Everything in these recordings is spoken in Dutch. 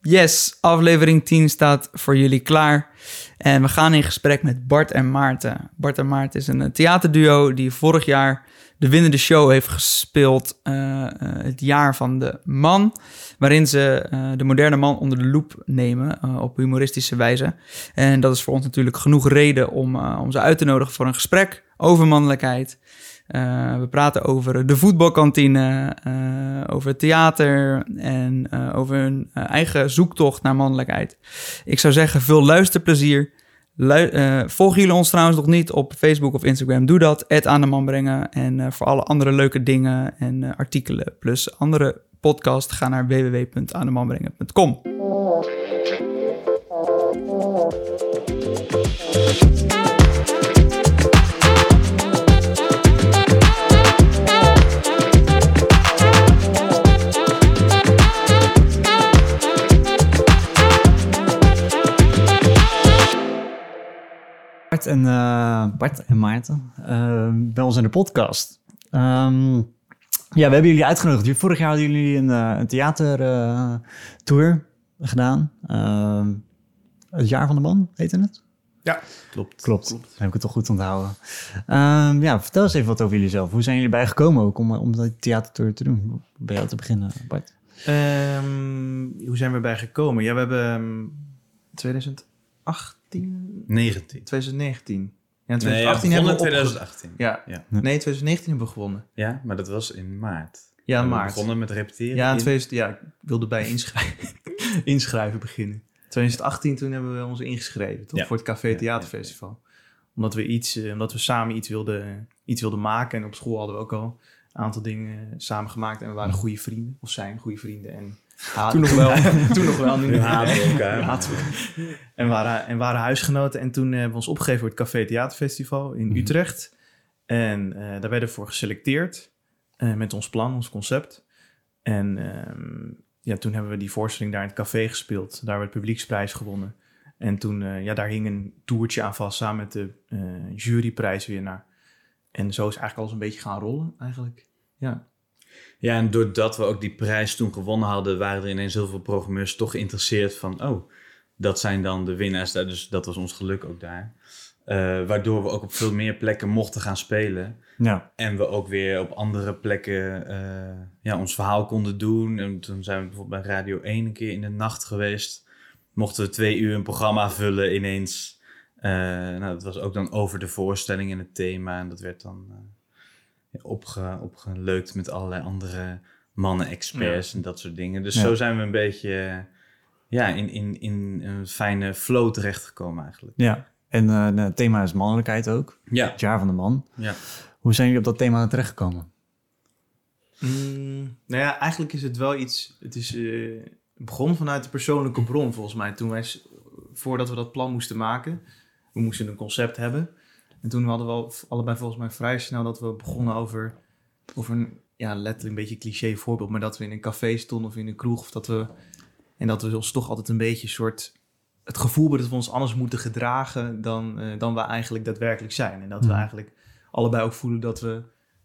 Yes, aflevering 10 staat voor jullie klaar. En we gaan in gesprek met Bart en Maarten. Bart en Maarten is een eh, theaterduo die vorig jaar de winnende show heeft gespeeld. uh, het jaar van de man. Waarin ze de moderne man onder de loep nemen op humoristische wijze. En dat is voor ons natuurlijk genoeg reden om, om ze uit te nodigen voor een gesprek over mannelijkheid. Uh, we praten over de voetbalkantine, uh, over theater en uh, over hun eigen zoektocht naar mannelijkheid. Ik zou zeggen, veel luisterplezier. Lu volgen jullie ons trouwens nog niet op Facebook of Instagram? Doe dat, het aan de. En voor alle andere leuke dingen en artikelen plus andere podcasts, ga naar www.aandemanbrengen.com. Bart en, uh, Bart en Maarten uh, bij ons in de podcast. Um, ja, we hebben jullie uitgenodigd. Vorig jaar hadden jullie een, uh, een theatertour gedaan. Ehm, het jaar van de man, heette het? Ja, klopt. Klopt, klopt. heb ik het toch goed onthouden. Um, ja, vertel eens even wat over jullie zelf. Hoe zijn jullie bijgekomen ook om, om die theatertour te doen? Bij jou te beginnen, Bart. hoe zijn we bijgekomen? Ja, we hebben 2008 2018? 19. 2019. Ja, in 2018 nee, ja, hebben we 2018. Ja. ja. Nee, 2019 hebben we gewonnen. Ja, maar dat was in maart. Ja, we maart. begonnen met repeteren. Ja, in 2000, ja, ik wilde bij inschrijven, inschrijven beginnen. 2018 toen hebben we ons ingeschreven, toch? Ja. Voor het Café Theaterfestival. Omdat we iets, uh, omdat we samen iets wilden, iets wilden maken. En op school hadden we ook al een aantal dingen samen gemaakt. En we waren goede vrienden, of zijn goede vrienden. En toen nog wel. toen nog wel. Nu, haten we elkaar. En, waren, en waren huisgenoten. En toen hebben we ons opgegeven voor het Café Theaterfestival in Utrecht. En uh, daar werden we voor geselecteerd. Uh, met ons plan, ons concept. En uh, ja, toen hebben we die voorstelling daar in het café gespeeld. Daar werd publieksprijs gewonnen. En toen, uh, ja, daar hing een toertje aan vast samen met de juryprijswinnaar. En zo is eigenlijk alles een beetje gaan rollen, eigenlijk. Ja. Ja, en doordat we ook die prijs toen gewonnen hadden, waren er ineens heel veel programmeurs toch geïnteresseerd van, oh, dat zijn dan de winnaars. Dus dat was ons geluk ook daar. Uh, waardoor we ook op veel meer plekken mochten gaan spelen. Ja. En we ook weer op andere plekken uh, ja, ons verhaal konden doen. En toen zijn we bijvoorbeeld bij Radio 1 een keer in de nacht geweest. Mochten we twee uur een programma vullen ineens. Uh, nou, dat was ook dan over de voorstelling en het thema. En dat werd dan opge, opgeleukt met allerlei andere mannen-experts en dat soort dingen. Dus zo zijn we een beetje ja, in, in, in een fijne flow terechtgekomen eigenlijk. Ja, en uh, het thema is mannelijkheid ook. Ja. Het jaar van de man. Ja. Hoe zijn jullie op dat thema terechtgekomen? Mm, nou ja, eigenlijk is het wel iets... Het is uh, begon vanuit de persoonlijke bron volgens mij. Toen wij, voordat we dat plan moesten maken... We moesten een concept hebben. En toen hadden we allebei volgens mij vrij snel dat we begonnen over, over een, ja, letterlijk een beetje cliché voorbeeld, maar dat we in een café stonden of in een kroeg, of dat we, en dat we ons toch altijd een beetje een soort, het gevoel hebben dat we ons anders moeten gedragen dan, uh, dan we eigenlijk daadwerkelijk zijn. En dat we eigenlijk allebei ook voelen dat we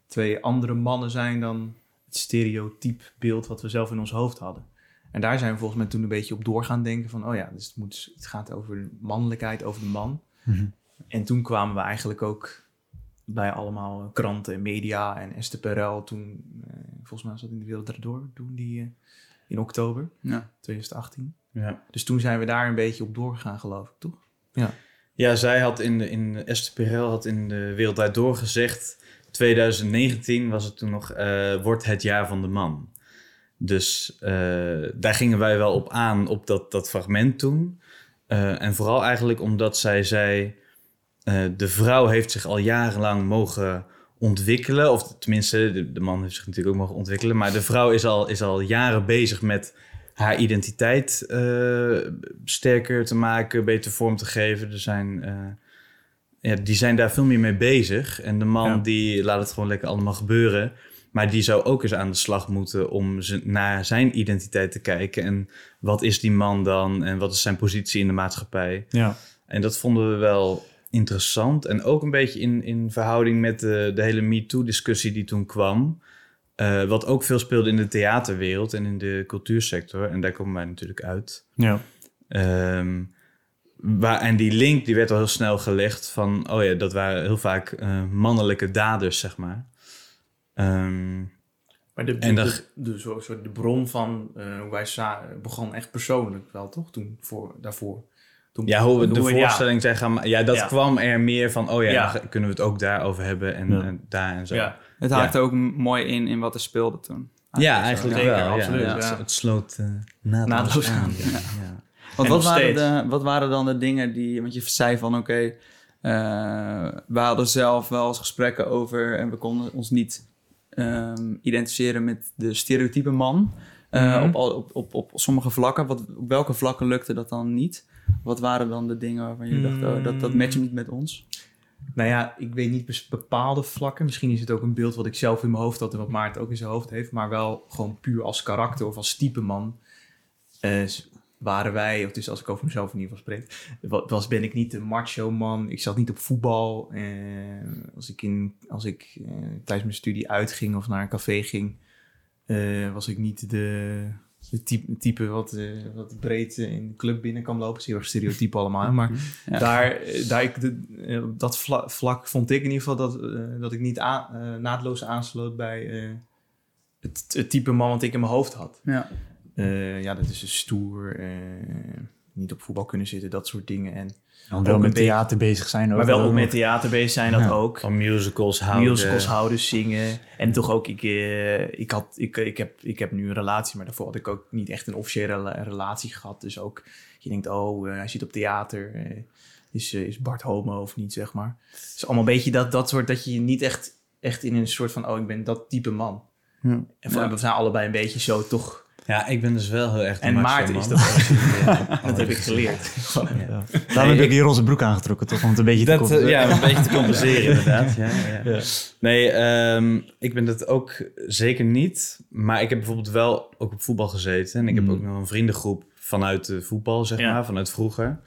twee andere mannen zijn dan het stereotype beeld wat we zelf in ons hoofd hadden. En daar zijn we volgens mij toen een beetje op doorgaan denken van, oh ja, dus het, moet, het gaat over mannelijkheid, over de man. Mm-hmm. En toen kwamen we eigenlijk ook bij allemaal kranten en media en Esther Perel. Toen, eh, volgens mij zat in de wereld erdoor, toen die eh, in oktober ja. 2018. Ja. Dus toen zijn we daar een beetje op doorgegaan, geloof ik, toch? Ja. Ja, zij had in, de, in Esther Perel had in de wereld daardoor gezegd, 2019 was het toen nog, uh, wordt het jaar van de man. Dus daar gingen wij wel op aan, op dat, dat fragment toen. en vooral eigenlijk omdat zij zei uh, de vrouw heeft zich al jarenlang mogen ontwikkelen. Of tenminste, de, de, man heeft zich natuurlijk ook mogen ontwikkelen. Maar de vrouw is al, is al jaren bezig met haar identiteit uh, sterker te maken, beter vorm te geven. Er zijn, uh, ja, die zijn daar veel meer mee bezig. En de man ja. die laat het gewoon lekker allemaal gebeuren. Maar die zou ook eens aan de slag moeten om naar zijn identiteit te kijken. En wat is die man dan? En wat is zijn positie in de maatschappij? Ja. En dat vonden we wel interessant. En ook een beetje in, in verhouding met de, de hele MeToo-discussie die toen kwam. Eh, wat ook veel speelde in de theaterwereld en in de cultuursector. En daar komen wij natuurlijk uit. Ja. Ehm, waar, en die link die werd al heel snel gelegd van... oh ja, dat waren heel vaak eh, mannelijke daders, zeg maar. Ehm, Maar de, En de, dan- de, bron van eh, hoe wij begon echt persoonlijk wel, toch? Toen, voor, daarvoor. Toen, ja, hoe we de voorstelling zijn gaan Ja, dat Ja. kwam er meer van... oh ja, Ja. dan kunnen we het ook daarover hebben en, Ja. en daar en zo. Ja, Het haakte ook mooi in in wat er speelde toen. Ja, eigenlijk Zeker, wel. absoluut, ja. ja. Het, sloot eh naadloos, Naadloos aan. aan, Ja. Ja. Want wat waren, de, wat waren dan de dingen die... Want je zei van, oké, eh, we hadden zelf wel eens gesprekken over... en we konden ons niet ehm, identificeren met de stereotype man... op, al- op, op, op sommige vlakken. Wat, op welke vlakken lukte dat dan niet? Wat waren dan de dingen waarvan je dacht, oh, dat, dat matcht niet met ons? Nou ja, ik weet niet bepaalde vlakken. Misschien is het ook een beeld wat ik zelf in mijn hoofd had en wat Maarten ook in zijn hoofd heeft. Maar wel gewoon puur als karakter of als type man. eh, waren wij, of dus als ik over mezelf in ieder geval spreek, wa- was, ben ik niet de macho man. Ik zat niet op voetbal. eh, als ik, in, als ik eh, tijdens mijn studie uitging of naar een café ging, was ik niet de, de type, type wat, eh, wat breed eh, in de club binnen kan lopen. Het is heel erg stereotype allemaal. Maar Ja. daar, eh, daar ik de, dat vla- vlak vond ik in ieder geval dat, dat ik niet aan, naadloos aansloot bij het, het type man wat ik in mijn hoofd had. Ja. Ja, dat is dus stoer, niet op voetbal kunnen zitten, dat soort dingen. En, Dan wel Ook met theater bezig zijn. maar wel ook met theater bezig zijn, dat Ja. ook. Van musicals houden. Musicals houden, zingen. En toch ook, ik, eh, ik, had, ik, ik, heb, ik heb nu een relatie, maar daarvoor had ik ook niet echt een officiële rela- relatie gehad. Dus ook, je denkt, oh, eh, hij zit op theater. eh, is, is Bart homo of niet, zeg maar. Het is allemaal een beetje dat, dat soort, dat je niet echt, echt in een soort van, oh, ik ben dat type man. Ja. En we zijn allebei een beetje zo, toch. Ja, ik ben dus wel heel erg de En macho Maarten man. is dat ook. dat heb ik geleerd. Ja. Daarom heb ik hier onze broek aangetrokken, toch? Om het een beetje te Dat, koppelen. eh, ja, een beetje te compenseren inderdaad. Ja, ja. Ja. Nee, ehm, ik ben dat ook zeker niet. Maar ik heb bijvoorbeeld wel ook op voetbal gezeten. En ik heb Mm. ook nog een vriendengroep vanuit de voetbal, zeg Ja. maar, vanuit vroeger.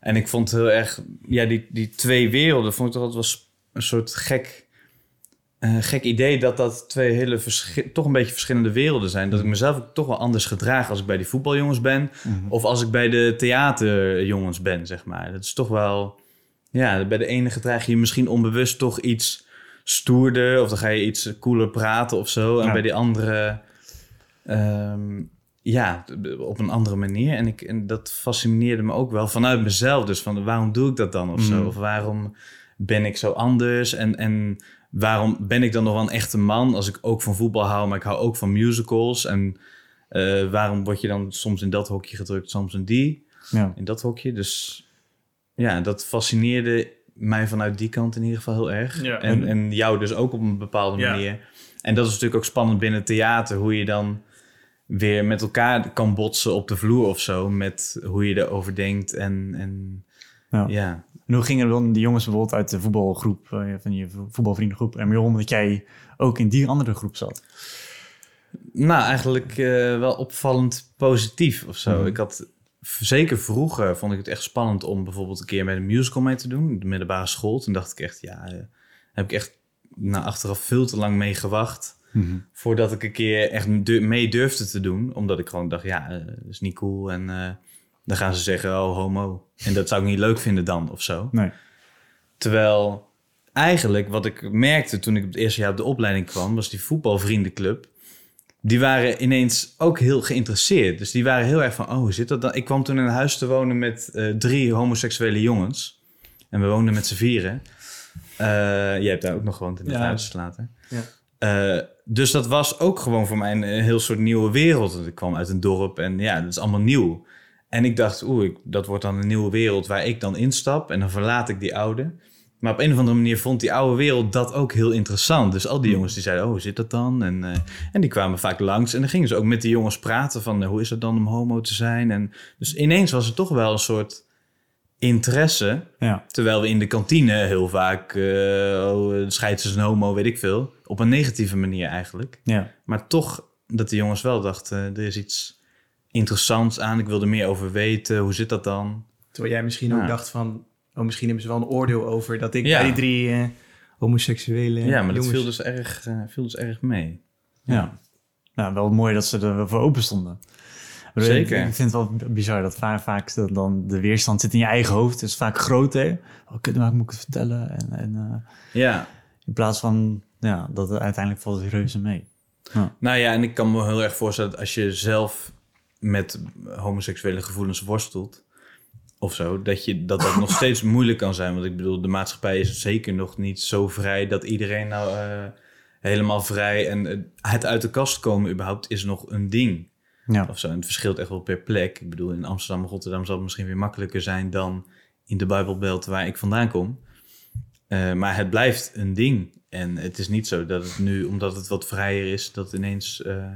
En ik vond heel erg, ja, die, die twee werelden vond ik toch altijd wel een soort gek, gek idee dat dat twee hele toch een beetje verschillende werelden zijn. Dat ik mezelf ook toch wel anders gedraag als ik bij die voetbaljongens ben. Mhm. Of als ik bij de theaterjongens ben, zeg maar. Dat is toch wel... Ja, bij de ene gedraag je je misschien onbewust toch iets stoerder... of dan ga je iets cooler praten of zo. En Ja. bij die andere... ehm, ja, op een andere manier. En, ik, en dat fascineerde me ook wel vanuit mezelf. Dus van waarom doe ik dat dan of zo? Mm. Of waarom ben ik zo anders? En, en waarom ben ik dan nog wel een echte man... als ik ook van voetbal hou, maar ik hou ook van musicals... en eh, waarom word je dan soms in dat hokje gedrukt, soms in die, Ja. in dat hokje? Dus ja, dat fascineerde mij vanuit die kant in ieder geval heel erg. Ja. En, en jou dus ook op een bepaalde Ja. manier. En dat is natuurlijk ook spannend binnen theater, hoe je dan weer met elkaar kan botsen op de vloer of zo, met hoe je erover denkt en, en Ja. En hoe gingen dan die jongens bijvoorbeeld uit de voetbalgroep, eh, van je vo- voetbalvriendengroep, en om dat jij ook in die andere groep zat? Nou, eigenlijk eh, wel opvallend positief of zo. Mhm. Ik had zeker vroeger vond ik het echt spannend om bijvoorbeeld een keer met een musical mee te doen, de middelbare school. Toen dacht ik echt, ja, eh, heb ik echt nou, achteraf veel te lang mee gewacht voordat ik een keer echt mee durfde te doen, omdat ik gewoon dacht, ja, dat is niet cool en dan gaan ze zeggen, oh, homo. En dat zou ik niet leuk vinden dan of zo. Nee. Terwijl eigenlijk wat ik merkte toen ik op het eerste jaar op de opleiding kwam, was die voetbalvriendenclub. Die waren ineens ook heel geïnteresseerd. Dus die waren heel erg van, oh, hoe zit dat dan? Ik kwam toen in een huis te wonen met eh, drie homoseksuele jongens. En we woonden met z'n vieren. Eh jij hebt daar ook nog gewoond in het Ja. huis later. Ja. Eh, dus dat was ook gewoon voor mij een, een heel soort nieuwe wereld. Ik kwam uit een dorp en ja, dat is allemaal nieuw. En ik dacht, oeh, dat wordt dan een nieuwe wereld waar ik dan instap. En dan verlaat ik die oude. Maar op een of andere manier vond die oude wereld dat ook heel interessant. Dus al die jongens die zeiden, oh, hoe zit dat dan? En, eh, en die kwamen vaak langs. En dan gingen ze ook met die jongens praten van, eh, hoe is het dan om homo te zijn? En dus ineens was er toch wel een soort interesse. Ja. Terwijl we in de kantine heel vaak, eh oh, is een homo, weet ik veel. Op een negatieve manier eigenlijk. Ja. Maar toch dat de jongens wel dachten, er is iets interessants aan. Ik wil er meer over weten. Hoe zit dat dan? Terwijl jij misschien ook dacht van... Oh, misschien hebben ze wel een oordeel over dat ik Ja. bij die drie eh, homoseksuele Ja, maar dat jongens... viel dus erg, eh, viel dus erg mee. Ja. Nou, wel mooi dat ze er voor open stonden. Zeker. Ik vind het wel bizar dat vaak, vaak dat dan de weerstand zit in je eigen hoofd. Het is vaak groter. Oh, kut, maar moet ik het vertellen? En, en, eh, Ja, in plaats van ja, dat het uiteindelijk valt het reuze mee. Nou ja, en ik kan me heel erg voorstellen dat als je zelf met homoseksuele gevoelens worstelt of zo, dat je dat, dat nog steeds moeilijk kan zijn. Want ik bedoel, de maatschappij is zeker nog niet zo vrij dat iedereen nou eh, helemaal vrij en het uit de kast komen überhaupt is nog een ding. Ja. Of zo. En het verschilt echt wel per plek. Ik bedoel, in Amsterdam en Rotterdam zal het misschien weer makkelijker zijn dan in de Bijbelbelt waar ik vandaan kom. Eh, maar het blijft een ding. En het is niet zo dat het nu, omdat het wat vrijer is, dat ineens eh,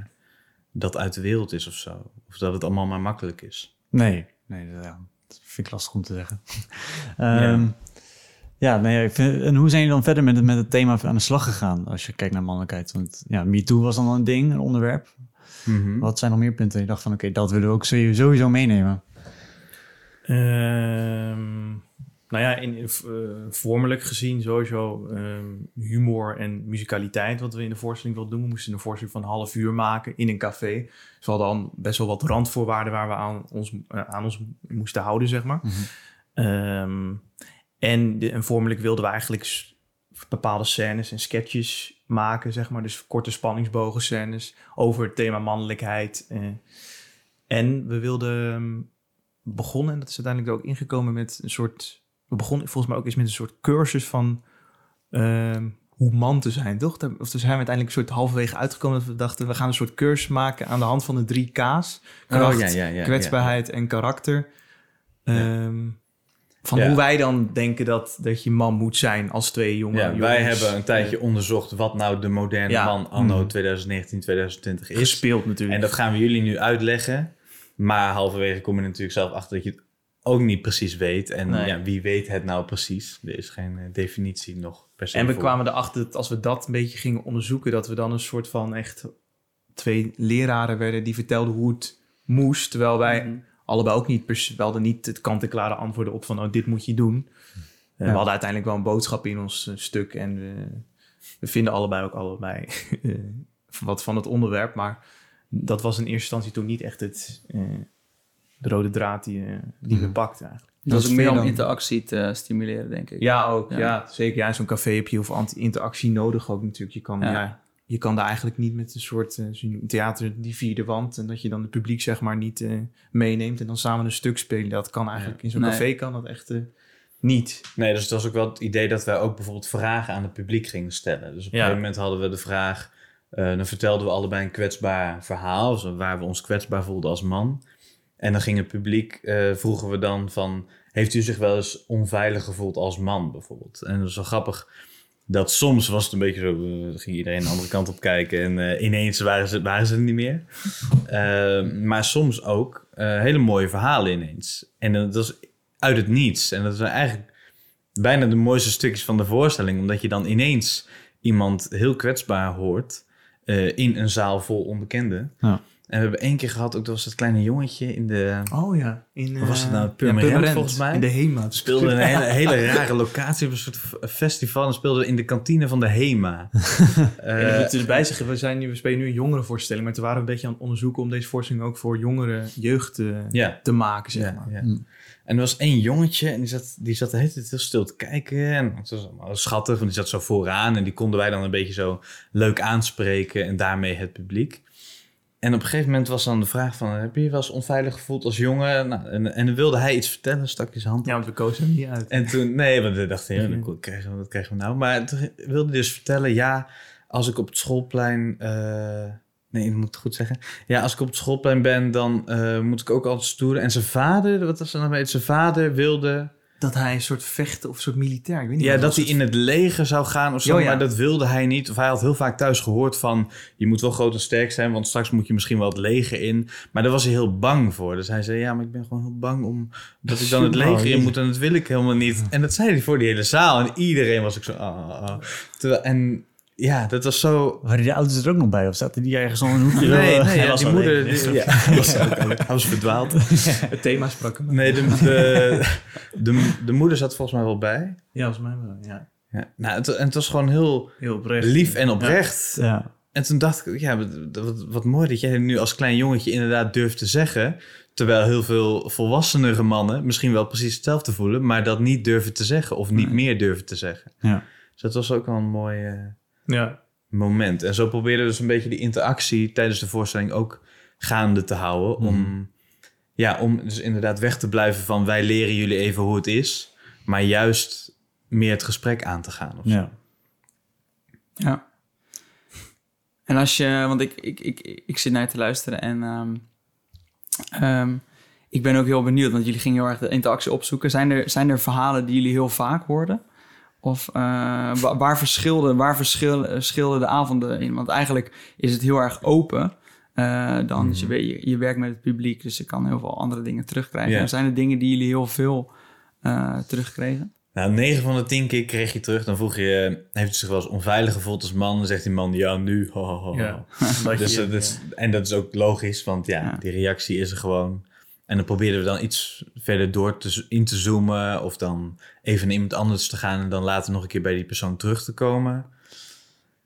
dat uit de wereld is of zo. Of dat het allemaal maar makkelijk is. Nee, nee dat, ja, dat vind ik lastig om te zeggen. Ehm, ja, nee, ik vind, en hoe zijn jullie dan verder met het, met het thema aan de slag gegaan als je kijkt naar mannelijkheid? Want ja, MeToo was dan een ding, een onderwerp. Mhm. Wat zijn nog meer punten? Je dacht van, oké, dat willen we ook sowieso sowieso meenemen. Ehm, nou ja, in, eh, vormelijk gezien sowieso ehm, humor en musicaliteit wat we in de voorstelling wilden doen. We moesten een voorstelling van een half uur maken in een café. Dus we hadden dan best wel wat randvoorwaarden waar we aan ons, eh, aan ons moesten houden, zeg maar. Ehm, en, de, en vormelijk wilden we eigenlijk bepaalde scènes en sketches maken, zeg maar. Dus korte spanningsbogen scènes over het thema mannelijkheid. eh. en we wilden ehm, begonnen, en dat is uiteindelijk ook ingekomen met een soort... We begonnen volgens mij ook eens met een soort cursus van ehm, hoe man te zijn, toch? Of toen zijn we uiteindelijk een soort halverwege uitgekomen dat we dachten... we gaan een soort cursus maken aan de hand van de drie K's. Kracht, Oh, ja, ja, ja, kwetsbaarheid en karakter. Ehm, van hoe wij dan denken dat, dat je man moet zijn als twee jonge Ja, wij jongens. hebben een tijdje onderzocht wat nou de moderne man anno Mhm. 2019, 2020 Eh, is. gespeeld natuurlijk. En dat gaan we jullie nu uitleggen. Maar halverwege kom je natuurlijk zelf achter dat je het ook niet precies weet. En Nee. ja, wie weet het nou precies? Er is geen eh, definitie nog per se En we voor. kwamen erachter dat als we dat een beetje gingen onderzoeken, dat we dan een soort van echt twee leraren werden die vertelden hoe het moest. Terwijl wij Mhm. allebei ook niet, pers- we hadden niet het kant-en-klare antwoorden op van, oh, dit moet je doen. Eh, We hadden uiteindelijk wel een boodschap in ons eh, stuk en we, we vinden allebei ook allebei wat van het onderwerp. Maar dat was in eerste instantie toen niet echt het, eh, de rode draad die, eh, die we pakten eigenlijk. Dat is ook meer om interactie te stimuleren, denk ik. Ja, ook. Ja. Ja, zeker. Ja, in zo'n café heb je heel veel interactie nodig ook natuurlijk. Je kan, Ja. ja. je kan daar eigenlijk niet met een soort eh, theater die vierde wand... en dat je dan het publiek zeg maar niet eh, meeneemt... en dan samen een stuk spelen. Dat kan eigenlijk in zo'n Nee. café kan dat echt niet. Nee, dus het was ook wel het idee dat wij ook bijvoorbeeld vragen aan het publiek gingen stellen. Dus op een Ja. gegeven moment hadden we de vraag... eh, dan vertelden we allebei een kwetsbaar verhaal... dus waar we ons kwetsbaar voelden als man. En dan ging het publiek, eh, vroegen we dan van... heeft u zich wel eens onveilig gevoeld als man bijvoorbeeld? En dat is wel grappig... Dat soms was het een beetje zo, eh, ging iedereen de andere kant op kijken en eh, ineens waren ze, waren ze er niet meer. Maar soms ook hele mooie verhalen ineens. En dat was uit het niets. En dat zijn eigenlijk bijna de mooiste stukjes van de voorstelling, omdat je dan ineens iemand heel kwetsbaar hoort in een zaal vol onbekenden. Ja. En we hebben één keer gehad, ook dat was dat kleine jongetje in de... Oh ja. In, Wat was het nou? ja, Purmerend, volgens mij? In de HEMA. We speelden een hele, hele rare locatie op een soort festival en speelden we in de kantine van de HEMA. Eh, moet erbij zeggen, we, zijn nu, we spelen nu een jongerenvoorstelling... maar toen waren we een beetje aan het onderzoeken... om deze voorstelling ook voor jongere jeugd eh, ja, te maken, zeg ja, maar. ja. Mm. En er was één jongetje en die zat, die zat de hele tijd heel stil te kijken. En het was allemaal schattig, want die zat zo vooraan. En die konden wij dan een beetje zo leuk aanspreken en daarmee het publiek. En op een gegeven moment was dan de vraag van... heb je je wel eens onveilig gevoeld als jongen? Nou, en, en dan wilde hij iets vertellen, stak hij zijn hand Ja, want we kozen hem niet uit. En toen, nee, want we dachten, ja, dan krijgen we, wat krijgen we nou? Maar toen wilde hij dus vertellen, ja, als ik op het schoolplein, eh, nee, ik moet het goed zeggen. Ja, als ik op het schoolplein ben, dan eh, moet ik ook altijd stoeren. En zijn vader, wat was er nou mee? Zijn vader wilde, Dat hij een soort vechten of een soort militair... Ik weet niet ja, dat hij in het leger zou gaan of zo, Oh, ja. maar dat wilde hij niet. Of hij had heel vaak thuis gehoord van, je moet wel groot en sterk zijn, want straks moet je misschien wel het leger in. Maar daar was hij heel bang voor. Dus hij zei, ja, maar ik ben gewoon heel bang om dat ik dan het Oh, leger in moet en dat wil ik helemaal niet. En dat zei hij voor die hele zaal en iedereen was ook zo, ah. Terwijl, en ja, dat was zo... Waren die ouders er ook nog bij? Of zaten die ergens in een hoekje? Nee, eh, nee, hij ja, was die moeder, die, ja, hij was, hij was verdwaald. Het thema sprak hem. Nee, de, de, de, de moeder zat volgens mij wel bij. Ja, volgens mij wel, ja. Ja. Nou, het, en het was gewoon heel Heel oprecht. lief en oprecht. Ja. en toen dacht ik, ja, wat, mooi dat jij nu als klein jongetje inderdaad durft te zeggen. Terwijl heel veel volwassenere mannen misschien wel precies hetzelfde voelen, maar dat niet durven te zeggen of niet Nee. meer durven te zeggen. Ja. Dus dat was ook wel een mooi eh, Ja. moment. En zo probeerden we dus een beetje die interactie tijdens de voorstelling ook gaande te houden. Om, ja, om dus inderdaad weg te blijven van wij leren jullie even hoe het is, maar juist meer het gesprek aan te gaan. Ja. Ja. En als je, want ik, ik, ik, ik zit naar je te luisteren en ehm, ehm, ik ben ook heel benieuwd, want jullie gingen heel erg de interactie opzoeken. Zijn er, zijn er verhalen die jullie heel vaak hoorden? Of eh, wa- waar, verschilden, waar verschilden de avonden in? Want eigenlijk is het heel erg open. eh, dan dus je, weet- je, je werkt met het publiek, dus je kan heel veel andere dingen terugkrijgen. En Zijn er dingen die jullie heel veel eh, terugkregen? Nou, 9 van de 10 keer kreeg je terug. Dan vroeg je, heeft u zich wel eens onveilig gevoeld als man? Dan zegt die man, ja, nu. ho, ho. Ja. Dus, is- en dat is ook logisch, want ja, Ja. die reactie is er gewoon. En dan probeerden we dan iets verder door te, in te zoomen... of dan even naar iemand anders te gaan... en dan later nog een keer bij die persoon terug te komen.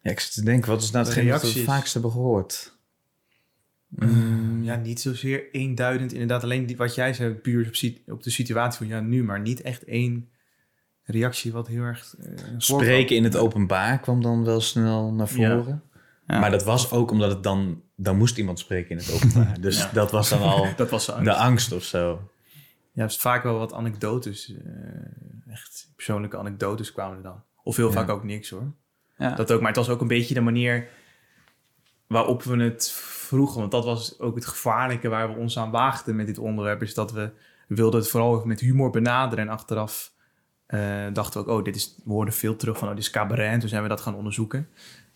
Ja, ik zit te denken, wat is nou hetgeen wat we het vaakst hebben gehoord? Mm, ja, niet zozeer eenduidend. Inderdaad, alleen die, wat jij zei, puur op, op de situatie van ja, nu, maar niet echt één reactie wat heel erg. eh. Spreken in het openbaar kwam dan wel snel naar voren. Ja. Maar dat was ook omdat het dan... dan moest iemand spreken in het openbaar. Dus Ja. dat was dan al Dat was zo. de angst of zo. Ja, het is vaak wel wat anekdotes. eh, echt persoonlijke anekdotes kwamen er dan. Of heel Ja. vaak ook niks hoor. Ja. Dat ook, maar het was ook een beetje de manier waarop we het vroegen. Want dat was ook het gevaarlijke waar we ons aan waagden met dit onderwerp. Is dat we, we wilden het vooral met humor benaderen. En achteraf eh, dachten we ook, oh, dit is, we hoorden veel terug van, oh, dit is cabaret. En toen zijn we dat gaan onderzoeken.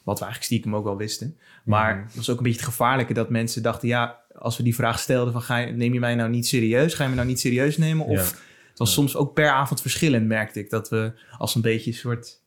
Wat we eigenlijk stiekem ook wel wisten. Maar het was ook een beetje het gevaarlijke dat mensen dachten, ja, als we die vraag stelden van, ga je, neem je mij nou niet serieus? Ga je me nou niet serieus nemen? Of Ja. het was soms ook per avond verschillend, merkte ik. Dat we als een beetje een soort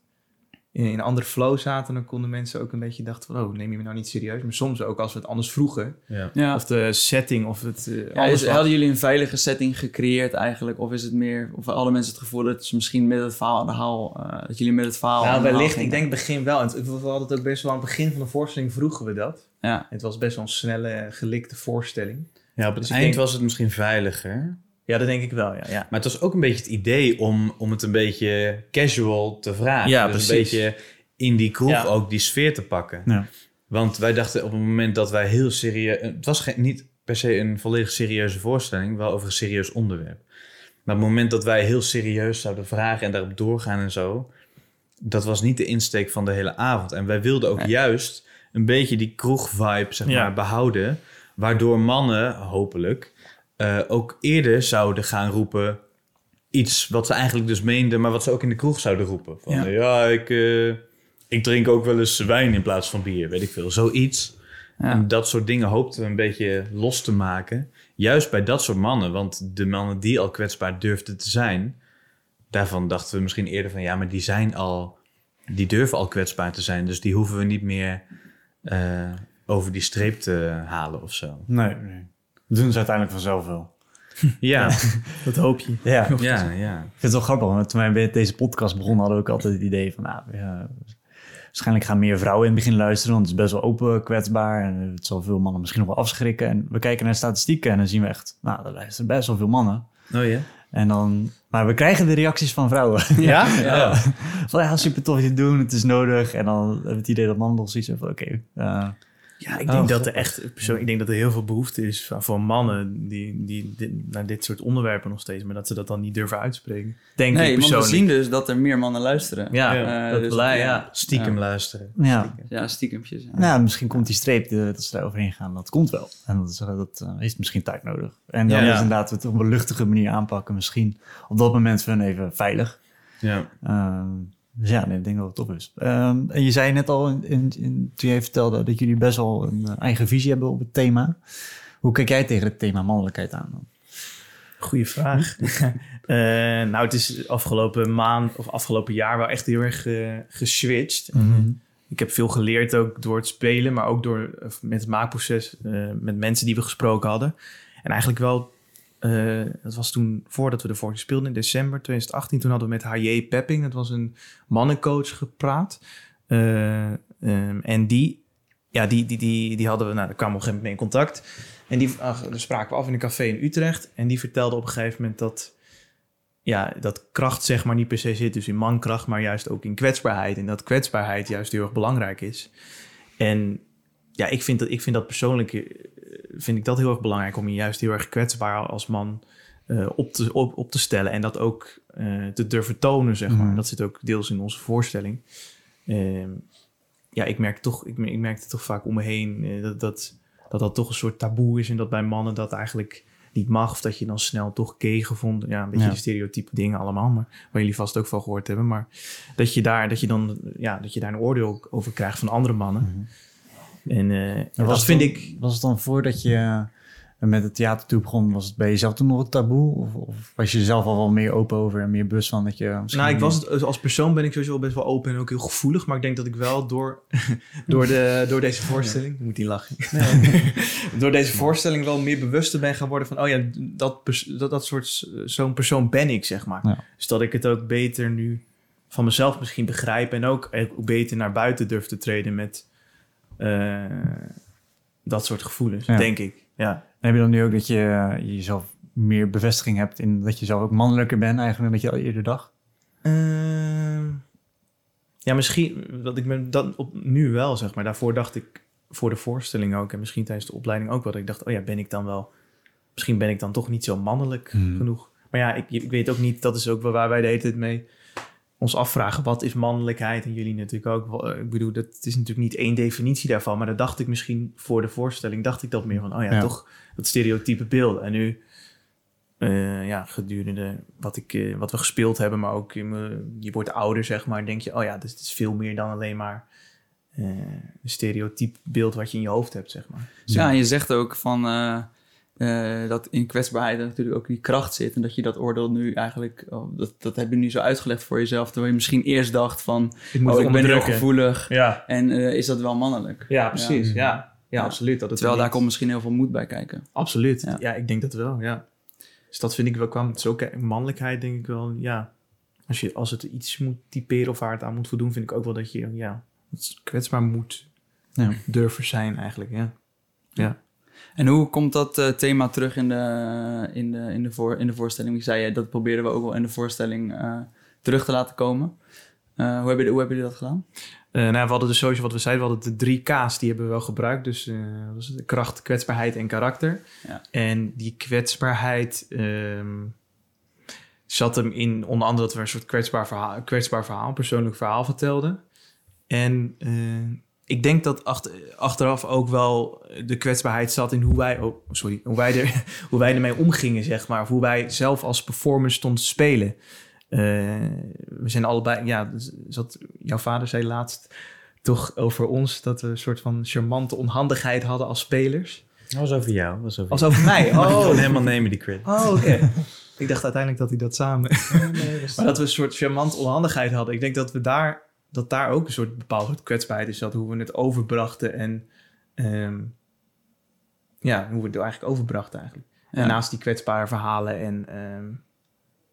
in in een andere flow zaten, dan konden mensen ook een beetje dachten van, oh, neem je me nou niet serieus? Maar soms ook als we het anders vroegen, Ja. Ja. of de setting, of het eh, Ja, alles is, wat- hadden jullie een veilige setting gecreëerd eigenlijk? Of is het meer, of hadden mensen het gevoel dat ze misschien met het verhaal aan de haal, eh, dat jullie met het verhaal Nou, de haal wellicht. Ik denk begin wel. En het- we hadden het ook best wel aan het begin van de voorstelling vroegen we dat. Ja, Het was best wel een snelle, gelikte voorstelling. Ja, op het Dus ik eind denk- was het misschien veiliger. Ja, dat denk ik wel, ja. ja. Maar het was ook een beetje het idee om, om het een beetje casual te vragen. Ja, dus precies. een beetje in die kroeg Ja. ook die sfeer te pakken. Ja. Want wij dachten op het moment dat wij heel serieus... Het was geen, niet per se een volledig serieuze voorstelling, wel over een serieus onderwerp. Maar op het moment dat wij heel serieus zouden vragen en daarop doorgaan en zo... Dat was niet de insteek van de hele avond. En wij wilden ook Nee. juist een beetje die kroeg-vibe zeg Ja. maar, behouden. Waardoor mannen, hopelijk, eh, ook eerder zouden gaan roepen iets wat ze eigenlijk dus meenden, maar wat ze ook in de kroeg zouden roepen. Van Ja. ja, ik, eh, ik drink ook wel eens wijn in plaats van bier, weet ik veel. Zoiets. ja. En dat soort dingen hoopten we een beetje los te maken. Juist bij dat soort mannen, want de mannen die al kwetsbaar durfden te zijn, daarvan dachten we misschien eerder van ja, maar die zijn al, die durven al kwetsbaar te zijn, dus die hoeven we niet meer eh, over die streep te halen of zo. Nee, nee. Doen ze uiteindelijk vanzelf wel. Ja, Dat hoop je. Ja, ik ja, ja. vind het wel grappig. Want toen wij met deze podcast begonnen, hadden we ook altijd het idee van... Nou, ja, waarschijnlijk gaan meer vrouwen in het begin luisteren, want het is best wel open, kwetsbaar. En het zal veel mannen misschien nog wel afschrikken. En we kijken naar statistieken en dan zien we echt... Nou, er luisteren best wel veel mannen. Oh ja? En dan... Maar we krijgen de reacties van vrouwen. Ja? Ja. van ja, super tof je het doen, het is nodig. En dan hebben we het idee dat mannen nog zoiets hebben van... Oké, eh, Ja, ik Oh, denk dat er echt persoonlijk, ik denk dat er heel veel behoefte is van, voor mannen die, die naar dit soort onderwerpen nog steeds, maar dat ze dat dan niet durven uitspreken. Denk Nee, ik want we persoonlijk. zien dus dat er meer mannen luisteren. ja, Eh, dat dus blij, ja. ja. Stiekem Ja. luisteren. ja. Ja, stiekempjes. Ja. Nou, misschien komt die streep eh, dat ze daar overheen gaan. Dat komt wel. En dat, is- dat eh, heeft misschien tijd nodig. En dan Ja. is inderdaad het op een luchtige manier aanpakken. Misschien op dat moment voor hun even veilig. Ja. Ehm, dus ja, nee, ik denk dat het top is. Ehm, en je zei net al, in, in, in- toen je vertelde dat jullie best wel een eh, eigen visie hebben op het thema. Hoe kijk jij tegen het thema mannelijkheid aan dan? Goeie vraag. Eh, nou, het is afgelopen maand of afgelopen jaar wel echt heel erg eh, geswitcht. Ik heb veel geleerd ook door het spelen, maar ook door met het maakproces met mensen die we gesproken hadden. En eigenlijk wel, eh, dat was toen voordat we de vorige speelden in december 2018. Toen hadden we met H.J. Pepping, dat was een mannencoach, gepraat. Eh, ehm, en die ja, die, die, die, die hadden we, nou, daar kwamen we op een gegeven moment mee in contact. En die daar spraken we af in een café in Utrecht. En die vertelde op een gegeven moment dat, ja, dat kracht zeg maar niet per se zit dus in mankracht, maar juist ook in kwetsbaarheid. En dat kwetsbaarheid juist heel erg belangrijk is. En ja, ik vind dat, ik vind dat persoonlijk eh, vind ik dat heel erg belangrijk om je juist heel erg kwetsbaar als man eh, op, te, op, op te stellen. En dat ook eh, te durven tonen, zeg maar. Mhm. Dat zit ook deels in onze voorstelling. Ehm, ja, ik merk toch, ik, ik merk het toch vaak om me heen dat, dat, dat dat toch een soort taboe is. En dat bij mannen dat eigenlijk niet mag. Of dat je dan snel toch gay gevonden. Ja, een beetje Ja. de stereotype dingen allemaal. Maar waar jullie vast ook van gehoord hebben. Maar dat je daar, dat je dan, ja, dat je daar een oordeel over krijgt van andere mannen. En eh, En dat was vind het ik... dan- Was het dan voordat je eh, met het theater toe begon, was het bij jezelf toen nog een taboe? Of, of was je zelf al wel meer open over en meer bewust van dat je misschien... Nou, ik was het, als persoon ben ik sowieso best wel open en ook heel gevoelig. Maar ik denk dat ik wel door, door, de, door deze voorstelling... Ik moet die lachen. door deze voorstelling wel meer bewuster ben gaan worden van... Oh ja, dat, dat, dat soort... Zo'n persoon ben ik, zeg maar. Ja. Dus dat ik het ook beter nu van mezelf misschien begrijp. En ook, ook beter naar buiten durf te treden met eh, dat soort gevoelens, Ja. denk ik. Ja. En heb je dan nu ook dat je eh, jezelf meer bevestiging hebt in dat je zelf ook mannelijker bent eigenlijk dan dat je al eerder dacht? Ehm, ja, misschien dat ik ben dat op nu wel zeg maar. Daarvoor dacht ik voor de voorstelling ook en misschien tijdens de opleiding ook wel. Dat ik dacht, oh ja, ben ik dan wel? Misschien ben ik dan toch niet zo mannelijk Hmm. genoeg. Maar ja, ik, ik weet ook niet. Dat is ook waar wij de hele tijd mee ons afvragen. Wat is mannelijkheid? En jullie natuurlijk ook. Wel, Ik bedoel, dat is natuurlijk niet één definitie daarvan. Maar dat dacht ik misschien voor de voorstelling. Dacht ik dat meer van, oh ja, Ja. toch dat stereotype beeld. En nu eh, ja, gedurende wat, ik, eh, wat we gespeeld hebben, maar ook je wordt ouder, zeg maar, denk je, oh ja, dus het is veel meer dan alleen maar eh, een stereotype beeld wat je in je hoofd hebt, zeg maar. Ja, je zegt ook van eh, dat in kwetsbaarheid natuurlijk ook die kracht zit. En dat je dat oordeel nu eigenlijk, oh, dat, dat heb je nu zo uitgelegd voor jezelf. Terwijl je misschien eerst dacht van, Ik oh, ik ben heel gevoelig. Ja, En eh, is dat wel mannelijk? ja precies. Ja. Ja, Ja. absoluut. Dat het Terwijl er daar niet- komt misschien heel veel moed bij kijken. Absoluut. Ja. Ja. ik denk dat wel, ja. Dus dat vind ik wel, kwam zo mannelijkheid denk ik wel, ja. Als, je, als het iets moet typeren of waar het aan moet voldoen, vind ik ook wel dat je, ja, kwetsbaar moet Ja. durven zijn eigenlijk, ja. Ja. En hoe komt dat eh, thema terug in de, in, de, in, de voor, in de voorstelling? Je zei, eh, dat probeerden we ook wel in de voorstelling eh, terug te laten komen. Eh, hoe, hebben, hoe hebben jullie dat gedaan? Nou, we hadden dus sowieso wat we zeiden, we hadden de drie K's, die hebben we wel gebruikt. Dus dat was de kracht, kwetsbaarheid en karakter. Ja. En die kwetsbaarheid ehm, zat hem in onder andere dat we een soort kwetsbaar verhaal, kwetsbaar verhaal persoonlijk verhaal vertelden. En ik denk dat achter, achteraf ook wel de kwetsbaarheid zat in hoe wij, oh, sorry, hoe wij, er, hoe wij ermee omgingen, zeg maar. Of hoe wij zelf als performer stonden te spelen. Eh, we zijn allebei, ja, dus zat, jouw vader zei laatst toch over ons dat we een soort van charmante onhandigheid hadden als spelers. Dat was over jou. Was over over mij. Oh, helemaal nemen, die credit. oh oké. ik dacht uiteindelijk dat hij dat samen. maar dat we een soort charmante onhandigheid hadden. Ik denk dat we daar, dat daar ook een soort bepaald soort kwetsbaarheid is. Dat hoe we het overbrachten en ehm, ja, hoe we het eigenlijk overbrachten eigenlijk. Ja. En naast die kwetsbare verhalen en ehm,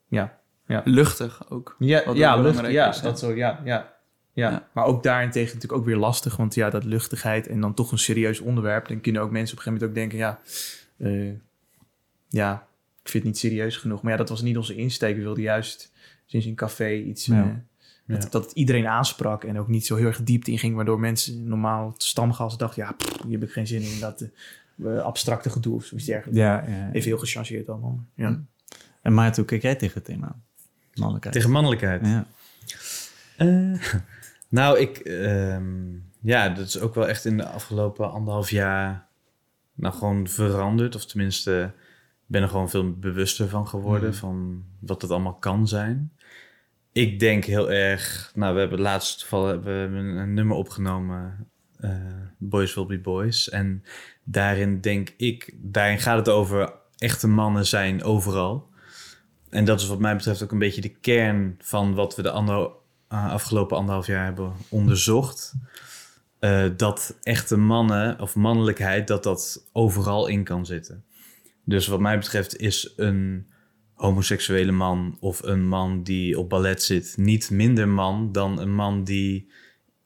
ja, Luchtig ook. Ja, Wat ja, ook lucht, belangrijk ja, is, dat zo, ja, ja, ja. Ja. Maar ook daarentegen natuurlijk ook weer lastig, want ja, dat luchtigheid en dan toch een serieus onderwerp, dan kunnen ook mensen op een gegeven moment ook denken, ja, eh, ja, ik vind het niet serieus genoeg. Maar ja, dat was niet onze insteek. We wilden juist sinds een café iets, Ja. Dat, dat het iedereen aansprak en ook niet zo heel erg diepte inging, waardoor mensen normaal stamgas dachten, ja, pff, hier heb ik geen zin in, dat eh, abstracte gedoe of zoiets dergelijks. Ja, ja. Even heel gechangeerd allemaal. Ja. En Maarten, hoe kijk jij tegen het thema? Mannelijkheid. Tegen mannelijkheid. Ja. Eh, nou, ik... ehm, ja, dat is ook wel echt in de afgelopen anderhalf jaar... Nou, gewoon veranderd. Of tenminste, ben er gewoon veel bewuster van geworden... Mhm. van wat het allemaal kan zijn. Ik denk heel erg... Nou, we hebben laatst we hebben een nummer opgenomen... eh, Boys Will Be Boys. En daarin denk ik... Daarin gaat het over echte mannen zijn overal. En dat is wat mij betreft ook een beetje de kern van wat we de eh, afgelopen anderhalf jaar hebben onderzocht. Eh, dat echte mannen of mannelijkheid, dat dat overal in kan zitten. Dus wat mij betreft is een homoseksuele man of een man die op ballet zit niet minder man dan een man die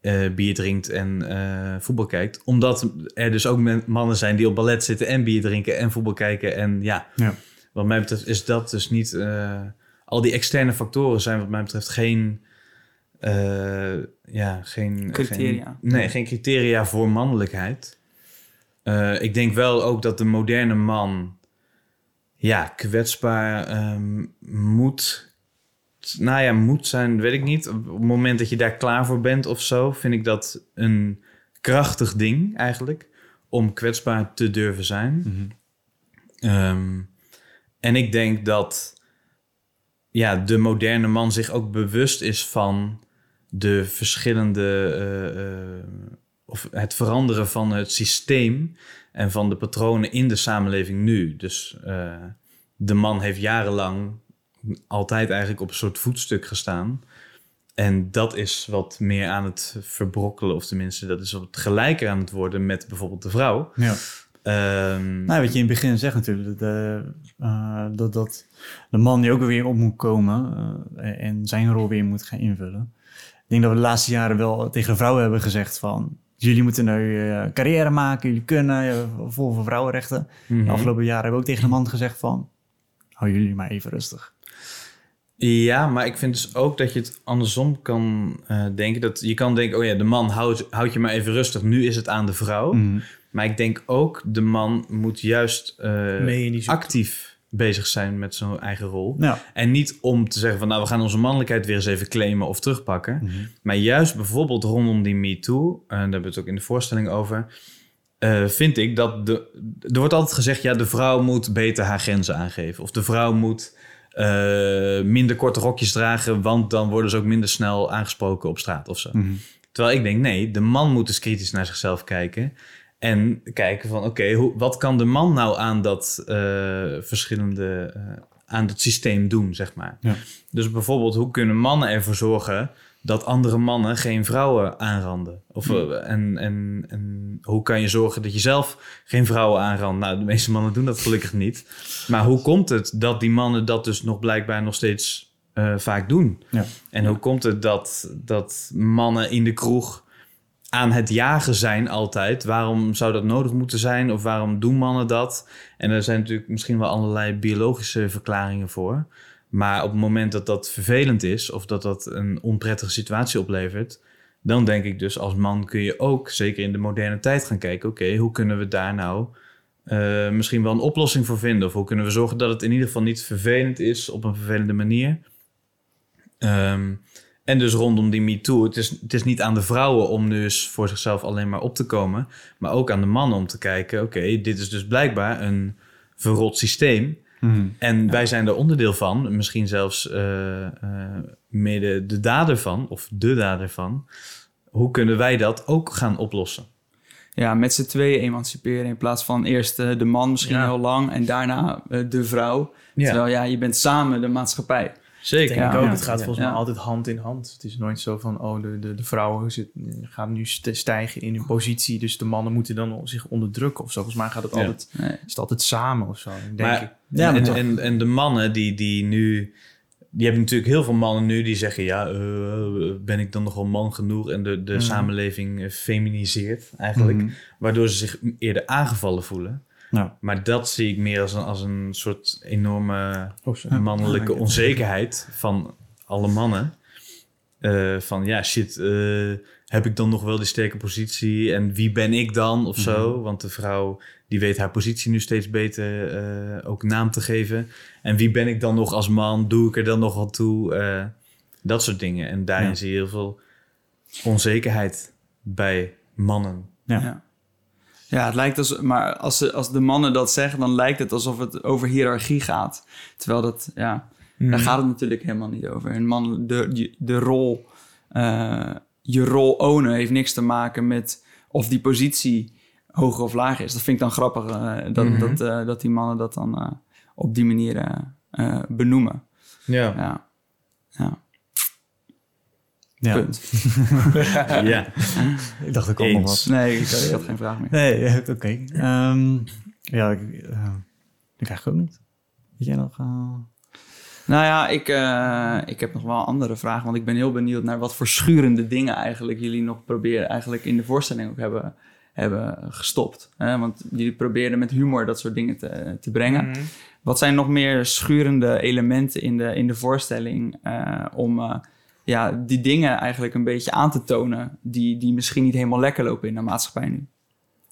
eh, bier drinkt en eh, voetbal kijkt. Omdat er dus ook mannen zijn die op ballet zitten en bier drinken en voetbal kijken. En ja, Ja. wat mij betreft is dat dus niet... eh, al die externe factoren zijn wat mij betreft geen... eh, ja, geen... Criteria. geen- nee, geen criteria voor mannelijkheid. Eh, ik denk wel ook dat de moderne man... Ja, kwetsbaar ehm, moet nou ja, moet zijn, weet ik niet. Op het moment dat je daar klaar voor bent of zo, vind ik dat een krachtig ding eigenlijk. Om kwetsbaar te durven zijn. Ehm, en ik denk dat ja, de moderne man zich ook bewust is van de verschillende. eh, eh, of het veranderen van het systeem en van de patronen in de samenleving nu. Dus eh, de man heeft jarenlang altijd eigenlijk op een soort voetstuk gestaan. En dat is wat meer aan het verbrokkelen, of tenminste, dat is wat gelijker aan het worden met bijvoorbeeld de vrouw. Ja. Ehm, Nou, wat je in het begin zegt natuurlijk, de, eh, dat, dat de man die ook weer op moet komen eh, en zijn rol weer moet gaan invullen. Ik denk dat we de laatste jaren wel tegen vrouwen hebben gezegd van, jullie moeten nu eh, carrière maken, jullie kunnen, eh, vol voor vrouwenrechten. mhm. De afgelopen jaren hebben we ook tegen de man gezegd van, hou jullie maar even rustig. Ja, maar ik vind dus ook dat je het andersom kan eh, denken. Dat je kan denken, oh ja, de man houdt houd je maar even rustig. Nu is het aan de vrouw. Mhm. Maar ik denk ook, de man moet juist eh, zoektocht. actief bezig zijn met zijn eigen rol. Ja. En niet om te zeggen van, nou, we gaan onze mannelijkheid weer eens even claimen of terugpakken. Mhm. Maar juist bijvoorbeeld rondom die MeToo, en daar hebben we het ook in de voorstelling over, eh, vind ik dat de, er wordt altijd gezegd, ja, de vrouw moet beter haar grenzen aangeven. Of de vrouw moet eh, minder korte rokjes dragen, want dan worden ze ook minder snel aangesproken op straat of zo. Mhm. Terwijl ik denk, nee, de man moet eens kritisch naar zichzelf kijken. En kijken van, oké, hoe wat kan de man nou aan dat eh, verschillende, eh, aan dat systeem doen, zeg maar. Ja. Dus bijvoorbeeld, hoe kunnen mannen ervoor zorgen dat andere mannen geen vrouwen aanranden? Of, eh, en, en, en hoe kan je zorgen dat je zelf geen vrouwen aanrandt? Nou, de meeste mannen doen dat gelukkig niet. Maar hoe komt het dat die mannen dat dus nog blijkbaar nog steeds vaak doen? Ja. En hoe komt het dat, dat mannen in de kroeg aan het jagen zijn altijd? Waarom zou dat nodig moeten zijn? Of waarom doen mannen dat? En er zijn natuurlijk misschien wel allerlei biologische verklaringen voor. Maar op het moment dat dat vervelend is... of dat dat een onprettige situatie oplevert... dan denk ik dus als man kun je ook, zeker in de moderne tijd, gaan kijken... oké, hoe kunnen we daar nou eh, misschien wel een oplossing voor vinden? Of hoe kunnen we zorgen dat het in ieder geval niet vervelend is op een vervelende manier? Ehm, en dus rondom die MeToo, het is, het is niet aan de vrouwen om eens voor zichzelf alleen maar op te komen, maar ook aan de mannen om te kijken, oké, dit is dus blijkbaar een verrot systeem. Mhm. En wij zijn er onderdeel van, misschien zelfs eh, eh, mede de dader van, of de dader van. Hoe kunnen wij dat ook gaan oplossen? Ja, met z'n tweeën emanciperen in plaats van eerst eh, de man misschien Ja. heel lang en daarna de vrouw. Ja. Terwijl ja, je bent samen de maatschappij. Zeker. denk Ja, ik ook. ja. Het gaat volgens Ja. mij altijd hand in hand. Het is nooit zo van, oh, de, de, de vrouwen zit, gaan nu st- stijgen in hun positie, dus de mannen moeten dan zich onderdrukken of zo. Volgens mij gaat het Ja. altijd, Nee. is het altijd samen of zo, denk Maar- ik. Ja, en, en, en de mannen die, die nu... Je hebt natuurlijk heel veel mannen nu die zeggen... ja, eh, ben ik dan nog wel man genoeg? En de, de Mhm. samenleving eh, feminiseert eigenlijk. Mhm. Waardoor ze zich eerder aangevallen voelen. Nou, Maar dat zie ik meer als een, als een soort enorme Oh, mannelijke Ja. onzekerheid van alle mannen. Eh, van ja, shit, eh, heb ik dan nog wel die sterke positie? En wie ben ik dan of zo? Want de vrouw die weet haar positie nu steeds beter eh, ook naam te geven. En wie ben ik dan nog als man? Doe ik er dan nog wat toe? Eh, dat soort dingen. En daarin Ja. zie je heel veel onzekerheid bij mannen. ja. Ja. Ja, het lijkt als, maar als, ze, als de mannen dat zeggen, dan lijkt het alsof het over hiërarchie gaat. Terwijl dat, ja, daar gaat het natuurlijk helemaal niet over. Een man, de, de rol, eh, je rol ownen heeft niks te maken met of die positie hoger of lager is. Dat vind ik dan grappig, eh, dat, Mhm. dat, eh, dat die mannen dat dan op die manier benoemen. Ja. Ja, ja. Ja. punt. ja. Ik dacht ik ook nog wat. Nee, ik, ik had geen vraag meer. Nee, oké. Ehm, ja, ik, eh, ik eigenlijk ook niet. Weet jij nog? eh, Nou ja, ik, eh, ik heb nog wel andere vragen. Want ik ben heel benieuwd naar wat voor schurende dingen eigenlijk jullie nog proberen eigenlijk in de voorstelling ook hebben, hebben gestopt. Hè? Want jullie probeerden met humor dat soort dingen te, te brengen. Mhm. Wat zijn nog meer schurende elementen in de, in de voorstelling eh, om eh, ja, die dingen eigenlijk een beetje aan te tonen die, die misschien niet helemaal lekker lopen in de maatschappij nu?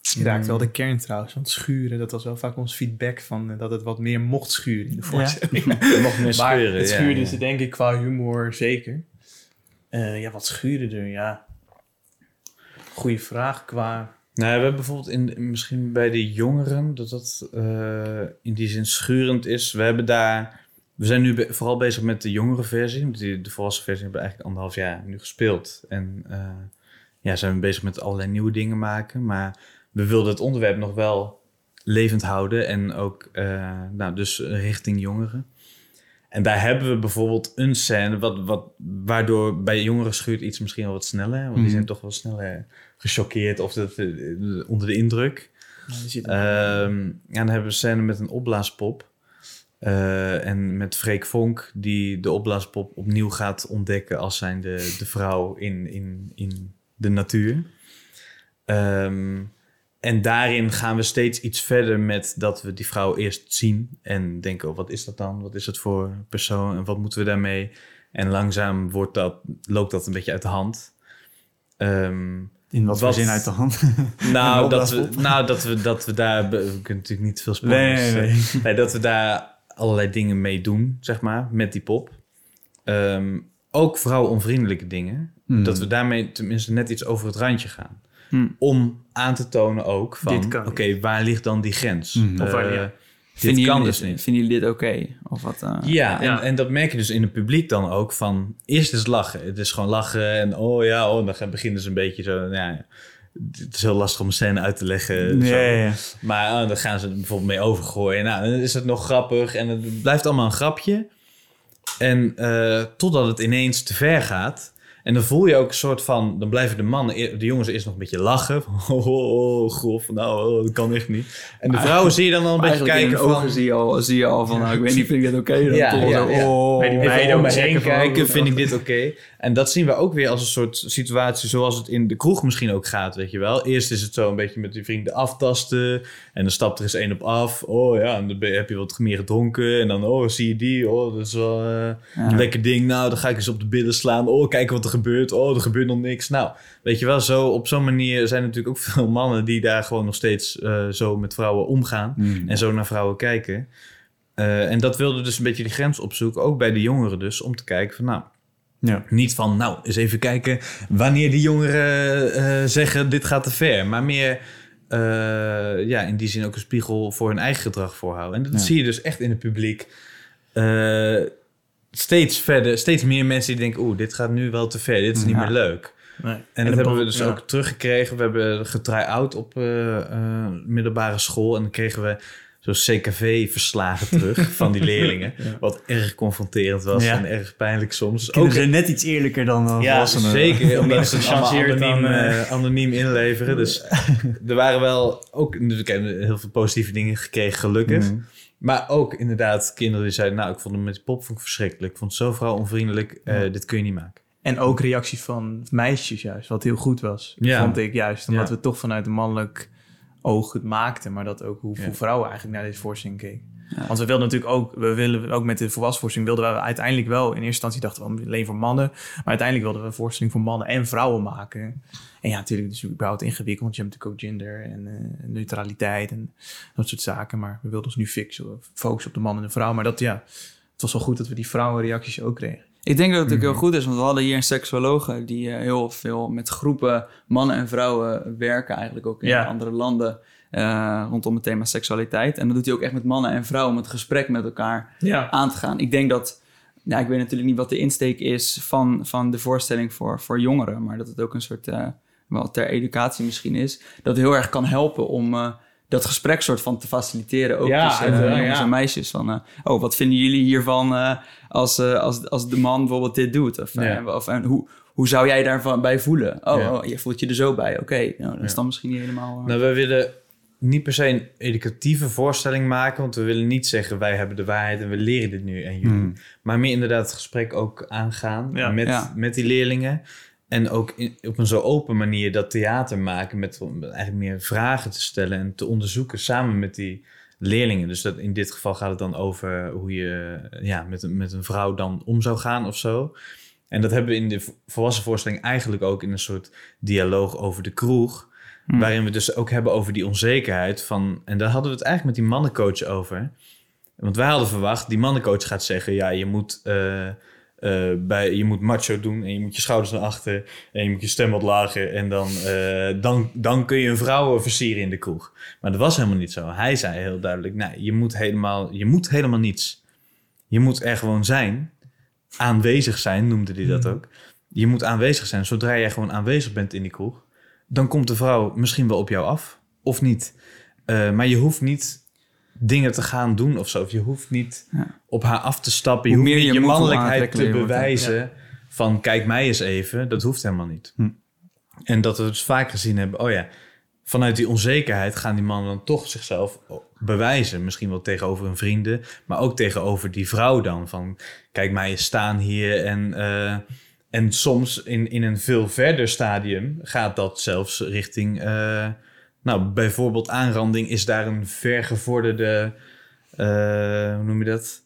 Je raakt wel de kern trouwens. Want schuren, dat was wel vaak ons feedback van eh, dat het wat meer mocht schuren in de voorstelling. Nog meer Maar scheuren. het ja, schuurde ja. ze denk ik qua humor zeker. Eh, ja, wat schuurde er? Ja. Goeie vraag qua... Nou, we hebben bijvoorbeeld in, in- misschien bij de jongeren dat dat eh, in die zin schurend is. We hebben daar, we zijn nu be- vooral bezig met de jongere versie. Die, de volwassen versie hebben we eigenlijk anderhalf jaar nu gespeeld. En eh, ja, zijn we bezig met allerlei nieuwe dingen maken. Maar we wilden het onderwerp nog wel levend houden en ook, eh, nou, dus richting jongeren. En daar hebben we bijvoorbeeld een scène, wat, wat, waardoor bij jongeren schuurt iets misschien wel wat sneller. Want die Mhm. zijn toch wel sneller gechoqueerd of dat, eh, onder de indruk. Zit Ehm, dan hebben we een scène met een opblaaspop. Eh, en met Freek Vonk, die de opblaaspop opnieuw gaat ontdekken als zijn de, de vrouw in, in, in de natuur. Ehm, en daarin gaan we steeds iets verder met dat we die vrouw eerst zien en denken: oh, wat is dat dan? Wat is het voor persoon en wat moeten we daarmee? En langzaam wordt dat, loopt dat een beetje uit de hand. Ehm, In wat voor Wat- zin uit de hand? nou, dat we, nou dat, we, dat we daar... We kunnen natuurlijk niet veel spoilers. Nee, nee, nee, dat we daar allerlei dingen mee doen, zeg maar, met die pop. Ehm, ook vrouwonvriendelijke dingen. Hmm. Dat we daarmee tenminste net iets over het randje gaan. Hmm. Om aan te tonen ook van... Oké, waar ligt dan die grens? Hmm. Of waar- Eh, dit Vinden kan jullie, dus niet. Vinden jullie dit oké? Of wat? eh? Ja, Ja. En, en dat merk je dus in het publiek dan ook van... Eerst is lachen. Het is gewoon lachen en oh ja, oh, dan gaan beginnen ze een beetje zo... Nou, ja, het is heel lastig om een scène uit te leggen. zo. Ja, ja, ja. Maar oh, dan gaan ze er bijvoorbeeld mee overgooien. Nou, dan is het nog grappig en het blijft allemaal een grapje. En eh, totdat het ineens te ver gaat. En dan voel je ook een soort van... Dan blijven de mannen, e- de jongens eerst nog een beetje lachen. Van, oh, oh, oh, grof. Nou, oh, dat kan echt niet. En de vrouwen zie je dan al een beetje eigenlijk in kijken de van... ogen zie je al, zie je al van, nou, ik weet niet, vind ik dit oké? Dan Ja, ja, zo, ja. oh. Bij die meiden om me heen van, kijken, vind ik dit oké? En dat zien we ook weer als een soort situatie zoals het in de kroeg misschien ook gaat, weet je wel. Eerst is het zo een beetje met die vrienden aftasten en dan stapt er eens één op af. Oh ja, en dan heb je wat meer gedronken en dan, oh, zie je die? Oh, dat is wel eh, Ja. een lekker ding. Nou, dan ga ik eens op de billen slaan. Oh, kijken wat er gebeurt. Oh, er gebeurt nog niks. Nou, weet je wel, zo, op zo'n manier zijn er natuurlijk ook veel mannen die daar gewoon nog steeds eh, zo met vrouwen omgaan Hmm. en zo naar vrouwen kijken. Eh, en dat wilde dus een beetje die grens opzoeken, ook bij de jongeren dus, om te kijken van nou, Ja. niet van nou, eens even kijken wanneer die jongeren eh, zeggen dit gaat te ver, maar meer eh, ja, in die zin ook een spiegel voor hun eigen gedrag voorhouden. En dat Ja. zie je dus echt in het publiek. Eh, steeds verder, steeds meer mensen die denken, oeh, dit gaat nu wel te ver, dit is niet Ja. meer leuk. Nee. En, dat hebben we dus ja. ook teruggekregen. We hebben getry-out op middelbare school. En dan kregen we zo'n CKV-verslagen terug van die leerlingen. Ja. Wat erg confronterend was Ja. en erg pijnlijk soms. Kinderen Ook, zijn net iets eerlijker dan uh, ja, volwassenen. zeker. Omdat ze het allemaal anoniem, dan, eh. eh, anoniem inleveren. Dus er waren wel ook ik heb heel veel positieve dingen gekregen, gelukkig. Hmm. Maar ook inderdaad kinderen die zeiden... nou, ik vond hem met die pop vond ik verschrikkelijk. Ik vond het zo vrouwonvriendelijk. eh, Ja. Dit kun je niet maken. En ook reacties van meisjes juist, wat heel goed was. Ja. Vond ik juist, omdat Ja. we toch vanuit een mannelijk oog het maakten. Maar dat ook hoeveel Ja. vrouwen eigenlijk naar deze voorstelling keken. Ja. Want we wilden natuurlijk ook, we willen ook met de volwassen voorstelling wilden we uiteindelijk wel, in eerste instantie dachten we alleen voor mannen. Maar uiteindelijk wilden we een voorstelling voor mannen en vrouwen maken. En ja, natuurlijk, het is überhaupt ingewikkeld, want je hebt natuurlijk ook gender en eh, neutraliteit en dat soort zaken. Maar we wilden ons nu fixen, focussen op de man en de vrouw. Maar dat ja, het was wel goed dat we die vrouwenreacties ook kregen. Ik denk dat het ook heel Mhm. goed is, want we hadden hier een seksuologe die eh, heel veel met groepen mannen en vrouwen werken, eigenlijk ook in Ja. andere landen, eh, rondom het thema seksualiteit. En dat doet hij ook echt met mannen en vrouwen om het gesprek met elkaar Ja, aan te gaan. Ik denk dat, nou, ik weet natuurlijk niet wat de insteek is van, van de voorstelling voor, voor jongeren, maar dat het ook een soort, eh, wel ter educatie misschien is, dat heel erg kan helpen om eh, dat gesprek soort van te faciliteren, ook Ja, tussen eh, jongens ja. en meisjes. Van, eh, oh, wat vinden jullie hiervan eh, als, eh, als, als de man bijvoorbeeld dit doet? Of, Ja. of en hoe, hoe zou jij daarvan bij voelen? Oh, Ja. oh, je voelt je er zo bij. Oké, nou, dat is dan misschien niet helemaal... Nou, wij willen niet per se een educatieve voorstelling maken, want we willen niet zeggen wij hebben de waarheid en we leren dit nu en jullie. Hmm. Maar meer inderdaad het gesprek ook aangaan Ja. met, Ja. met die leerlingen. En ook in- op een zo open manier dat theater maken met eigenlijk meer vragen te stellen en te onderzoeken samen met die leerlingen. Dus dat, in dit geval gaat het dan over hoe je ja, met, een, met een vrouw dan om zou gaan of zo. En dat hebben we in de vo- volwassen voorstelling eigenlijk ook in een soort dialoog over de kroeg. Hmm. Waarin we dus ook hebben over die onzekerheid van... En daar hadden we het eigenlijk met die mannencoach over. Want wij hadden verwacht, die mannencoach gaat zeggen... ja, je moet, eh, eh, bij, je moet macho doen en je moet je schouders naar achter... en je moet je stem wat lager en dan, eh, dan, dan kun je een vrouw versieren in de kroeg. Maar dat was helemaal niet zo. Hij zei heel duidelijk, nee, je moet helemaal, je moet helemaal niets. Je moet er gewoon zijn. Aanwezig zijn, noemde hij dat ook. Je moet aanwezig zijn. Zodra jij gewoon aanwezig bent in die kroeg... dan komt de vrouw misschien wel op jou af. Of niet. Eh, maar je hoeft niet dingen te gaan doen of zo. Of je hoeft niet Ja. op haar af te stappen. Je Hoe hoeft meer je mannelijkheid te bewijzen... van kijk mij eens even. Dat hoeft helemaal niet. Hm. En dat we dus vaak gezien hebben... oh ja, vanuit die onzekerheid gaan die mannen dan toch zichzelf bewijzen. Misschien wel tegenover hun vrienden, maar ook tegenover die vrouw dan. Van kijk mij eens staan hier. En, eh, en soms in, in een veel verder stadium gaat dat zelfs richting... eh, nou, bijvoorbeeld aanranding is daar een vergevorderde... eh, hoe noem je dat?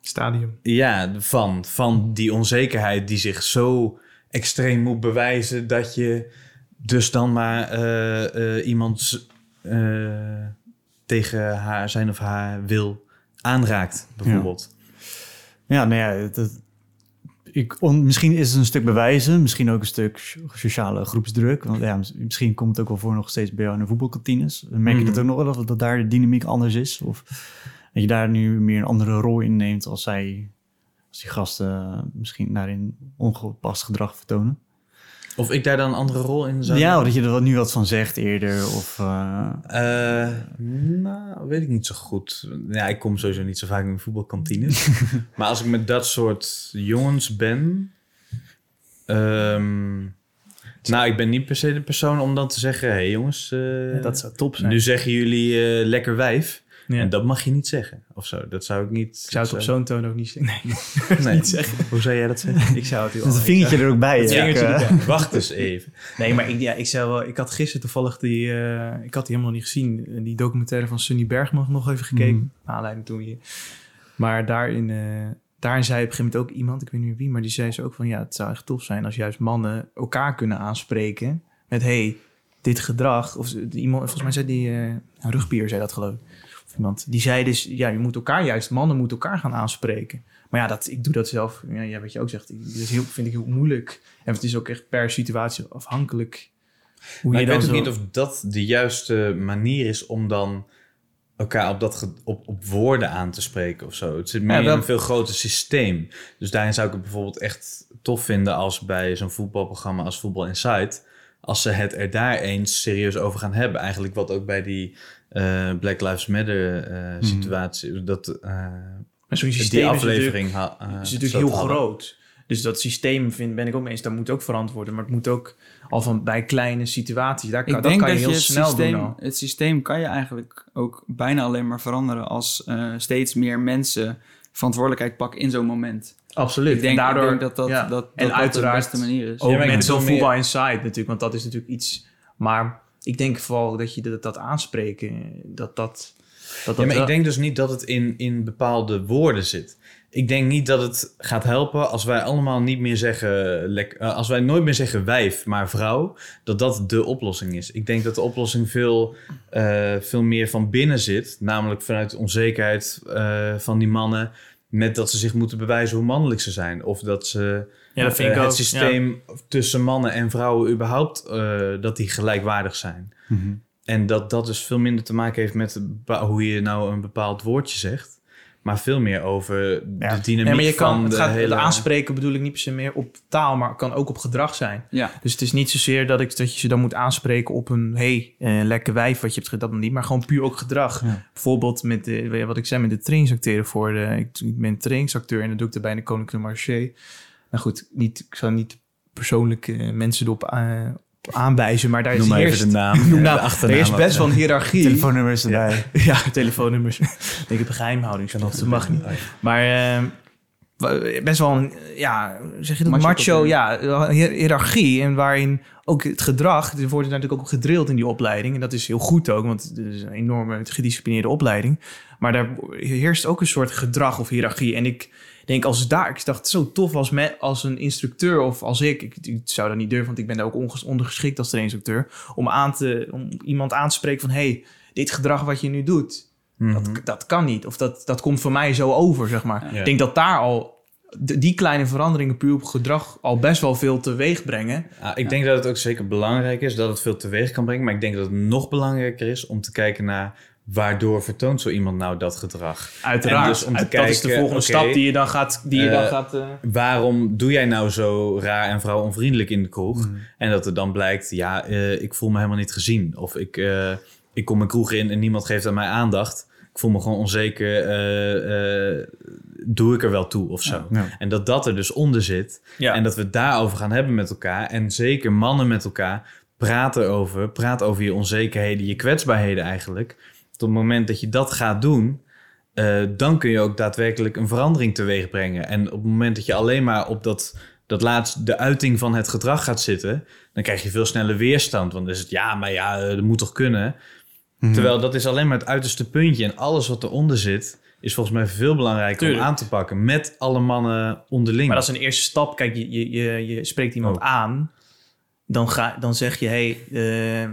Stadium. Ja, van, van die onzekerheid die zich zo extreem moet bewijzen dat je dus dan maar eh, eh, iemand eh, tegen haar, zijn of haar wil aanraakt, bijvoorbeeld. Ja, nou ja, het- ik, on- misschien is het een stuk bewijzen, misschien ook een stuk so- sociale groepsdruk. Want ja, mis- misschien komt het ook wel voor nog steeds bij jou in de voetbalkantines. Dan merk je Mhm. dat ook nog wel, dat, dat daar de dynamiek anders is? Of dat je daar nu meer een andere rol in neemt als zij, als die gasten misschien daarin ongepast gedrag vertonen? Of ik daar dan een andere rol in zou Ja, of dat je er wat- nu wat van zegt eerder. Of, eh, Eh, nou, weet ik niet zo goed. Ja, ik kom sowieso niet zo vaak in de voetbalkantines. maar als ik met dat soort jongens ben... ehm, nou, ik ben niet per se de persoon om dan te zeggen... Hé hey jongens, eh, dat zou top zijn. nu zeggen jullie lekker wijf. Ja. En dat mag je niet zeggen, of zo. Dat zou ik niet... ik zou het op zo'n toon ook niet zeggen. Nee, nee. niet zeggen. Hoe zou jij dat zeggen? ik zou het heel met een vingertje er ook bij. Vingertje erbij. Wacht eens even. Nee, maar ik, ja, ik, zou wel, ik had gisteren toevallig die... eh, ik had die helemaal niet gezien. eh, Die documentaire van Sunny Bergman nog even gekeken. Naar aanleiding toen je... Maar daarin, eh, daarin zei op een gegeven moment ook iemand... Ik weet niet meer wie, maar die zei ze ook van... Ja, het zou echt tof zijn als juist mannen elkaar kunnen aanspreken. Met, hey, dit gedrag... Of ze- iemand, volgens mij zei die... eh rugbier zei dat geloof ik. Of iemand. Die zei dus... Ja, je moet elkaar juist... Mannen moeten elkaar gaan aanspreken. Maar ja, dat, ik doe dat zelf. Ja, wat je ook zegt. Dat is heel, vind ik heel moeilijk. En het is ook echt per situatie afhankelijk... Hoe Maar je ik weet ook zo- niet of dat de juiste manier is om dan elkaar op, dat op, op woorden aan te spreken of zo. Het zit meer Ja, wel- in een veel groter systeem. Dus daarin zou ik het bijvoorbeeld echt tof vinden als bij zo'n voetbalprogramma als Voetbal Insight, als ze het er daar eens serieus over gaan hebben. Eigenlijk wat ook bij die eh, Black Lives Matter eh, situatie, dat eh, Maar zo'n die systeem is aflevering ha- natuurlijk, is natuurlijk heel hadden. groot. Dus dat systeem vind, ben ik ook mee eens. Dat moet ook verantwoord worden. Maar het moet ook al van bij kleine situaties. Daar kan, Ik dat denk kan dat je heel snel systeem, doen al. het systeem kan je eigenlijk ook bijna alleen maar veranderen als eh, steeds meer mensen verantwoordelijkheid pakken in zo'n moment. Absoluut. Ik denk, en daardoor, ik denk dat dat, ja. dat, dat, en dat uiteraard de beste manier is. ook Ja, met zo'n voetbal inside natuurlijk. Want dat is natuurlijk iets... Maar ik denk vooral dat je dat, dat aanspreken... Dat dat... dat, dat Ja, maar ik denk dus niet dat het in, in bepaalde woorden zit. Ik denk niet dat het gaat helpen als wij allemaal niet meer zeggen... eh, als wij nooit meer zeggen wijf, maar vrouw... dat dat de oplossing is. Ik denk dat de oplossing veel, eh, veel meer van binnen zit. Namelijk vanuit de onzekerheid eh, van die mannen... met dat ze zich moeten bewijzen hoe mannelijk ze zijn. Of dat ze Ja, dat vind eh, ik ook. het systeem tussen mannen en vrouwen überhaupt... eh, dat die gelijkwaardig zijn. mhm. En dat dat dus veel minder te maken heeft met hoe je nou een bepaald woordje zegt. Maar veel meer over Ja. de Ja. dynamiek Nee, maar je kan, van het, de gaat, hele... het aanspreken bedoel ik niet per se meer op taal, maar kan ook op gedrag zijn. Ja, Dus het is niet zozeer dat, ik, dat je ze dan moet aanspreken op een hey, eh, lekker wijf wat je hebt gedaan, dat niet, maar gewoon puur ook gedrag. Ja. Bijvoorbeeld met de, wat ik zei met de trainingsacteren voor de, ik, ik ben trainingsacteur en dat doe ik erbij in de Koninklijke Marché. Nou goed, niet, ik zal niet persoonlijk mensen erop eh, aanwijzen, maar daar is Noem eerst, de naam. Noem de nou, er achternaam is best wel een hiërarchie. Telefoonnummers erbij. Ja, telefoonnummers. ik heb een geheimhoudingsplicht, dat mag niet. Maar eh, best wel een, ja, zeg je dat? Macho Macho, ja, hiërarchie. En waarin ook het gedrag, er wordt natuurlijk ook gedrild in die opleiding. En dat is heel goed ook, want het is een enorme gedisciplineerde opleiding. Maar daar heerst ook een soort gedrag of hiërarchie. En ik denk als daar, ik dacht zo tof als, me, als een instructeur of als ik, ik, ik zou dat niet durven, want ik ben daar ook onges- ondergeschikt als traininstructeur, om, aan te, om iemand aan te spreken van, hey, dit gedrag wat je nu doet, Mhm. dat, dat kan niet. Of dat, dat komt voor mij zo over, zeg maar. Ja. Ik denk dat daar al die kleine veranderingen puur op gedrag al best wel veel teweeg brengen. Ah, ik denk dat het ook zeker belangrijk is dat het veel teweeg kan brengen. Maar ik denk dat het nog belangrijker is om te kijken naar waardoor vertoont zo iemand nou dat gedrag. Uiteraard. Dus om te Uit- dat is de kijken, volgende stap die je dan gaat... Die je dan eh, gaat eh, Waarom doe jij nou zo raar en vrouwonvriendelijk in de kroeg? En dat er dan blijkt, ja, eh, ik voel me helemaal niet gezien. Of ik, ik kom een kroeg in en niemand geeft aan mij aandacht. Ik voel me gewoon onzeker. doe ik er wel toe of zo? Ja. En dat dat er dus onder zit. ja. En dat we het daarover gaan hebben met elkaar. En zeker mannen met elkaar. Praat erover. Praat over je onzekerheden, je kwetsbaarheden eigenlijk. Tot het moment dat je dat gaat doen... eh, dan kun je ook daadwerkelijk een verandering teweeg brengen. En op het moment dat je alleen maar op dat, dat laatste, de uiting van het gedrag gaat zitten... dan krijg je veel sneller weerstand. Want dan is het, ja, maar ja, eh, dat moet toch kunnen? Mhm. Terwijl dat is alleen maar het uiterste puntje. En alles wat eronder zit, is volgens mij veel belangrijker Tuurlijk. om aan te pakken. Met alle mannen onderling. Maar dat is een eerste stap. Kijk, je, je, je, je spreekt iemand Oh. aan. Dan, ga, dan zeg je, hey, eh,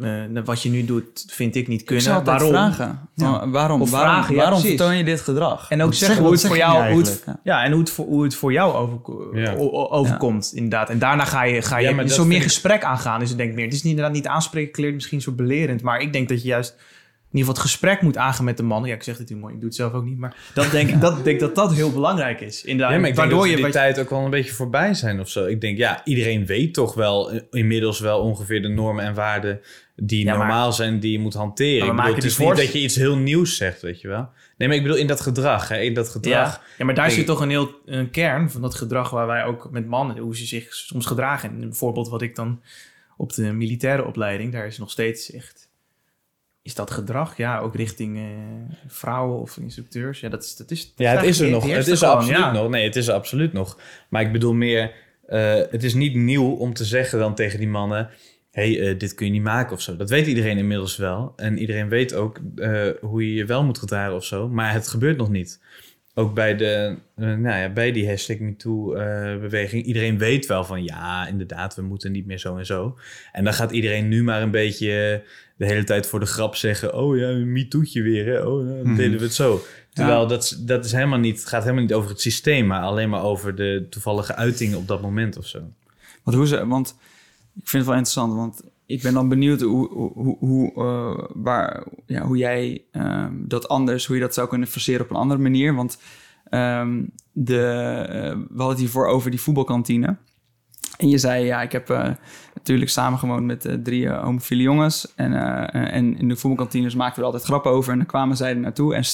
eh, wat je nu doet, vind ik niet Ik kunnen. Waarom? vragen. Waarom, waarom, Of waarom, vragen, ja, waarom precies. vertoon je dit gedrag? En ook Wat zeggen zeg- hoe het voor jou, hoe het, ja, en hoe het voor, hoe het voor jou over, Ja. overkomt, inderdaad. En daarna ga je, ga je zo meer ik- gesprek aangaan. Dus ik denk meer, het is niet, inderdaad niet aanspreken, klinkt misschien zo belerend, maar ik denk dat je juist ieder geval het gesprek moet aangaan met de mannen. Ja, ik zeg het nu mooi, ik doe het zelf ook niet, maar dat denk ik dat, denk dat dat heel belangrijk is. Inderdaad, Ja, maar ik denk waardoor dat je die tijd ook wel een beetje voorbij zijn of zo. Ik denk, ja, iedereen weet toch wel eh, inmiddels wel ongeveer de normen en waarden die Ja, maar- normaal zijn, die je moet hanteren. Ik bedoel, het is niet dat je iets heel nieuws zegt, weet je wel. Nee, maar ik bedoel in dat gedrag, hè, in dat gedrag. Ja, ja, maar daar zit toch een heel een kern van dat gedrag waar wij ook met mannen, hoe ze zich soms gedragen. En een voorbeeld wat ik dan op de militaire opleiding, daar is nog steeds echt, is dat gedrag, ja, ook richting eh, vrouwen of instructeurs. Ja, dat is, dat is, Ja, het is er nog. Het is gewoon, absoluut ja. nog. Nee, het is er absoluut nog. Maar ik bedoel meer, eh, het is niet nieuw om te zeggen dan tegen die mannen... hé, hey, eh, dit kun je niet maken of zo. Dat weet iedereen inmiddels wel. En iedereen weet ook hoe je je wel moet gedragen of zo. Maar het gebeurt nog niet. Ook bij, de, nou ja, bij die hashtag MeToo-beweging. iedereen weet wel van ja, inderdaad, we moeten niet meer zo en zo. En dan gaat iedereen nu maar een beetje de hele tijd voor de grap zeggen... oh ja, een MeToo'tje weer, hè? Oh, nou, dan Mhm. deden we het zo. Terwijl dat, dat is helemaal niet, gaat helemaal niet over het systeem... maar alleen maar over de toevallige uiting op dat moment of zo. Want, hoe ze, want ik vind het wel interessant, want ik ben dan benieuwd hoe, hoe, hoe, eh, waar, ja, hoe jij ehm, dat anders, hoe je dat zou kunnen verseren op een andere manier. Want ehm, de, eh, we hadden het hiervoor over die voetbalkantine. En je zei, ja, ik heb eh, natuurlijk samen gewoond met eh, drie eh, homofiele jongens. En, eh, en in de voetbalkantines maakten we altijd grappen over. En dan kwamen zij er naartoe. En,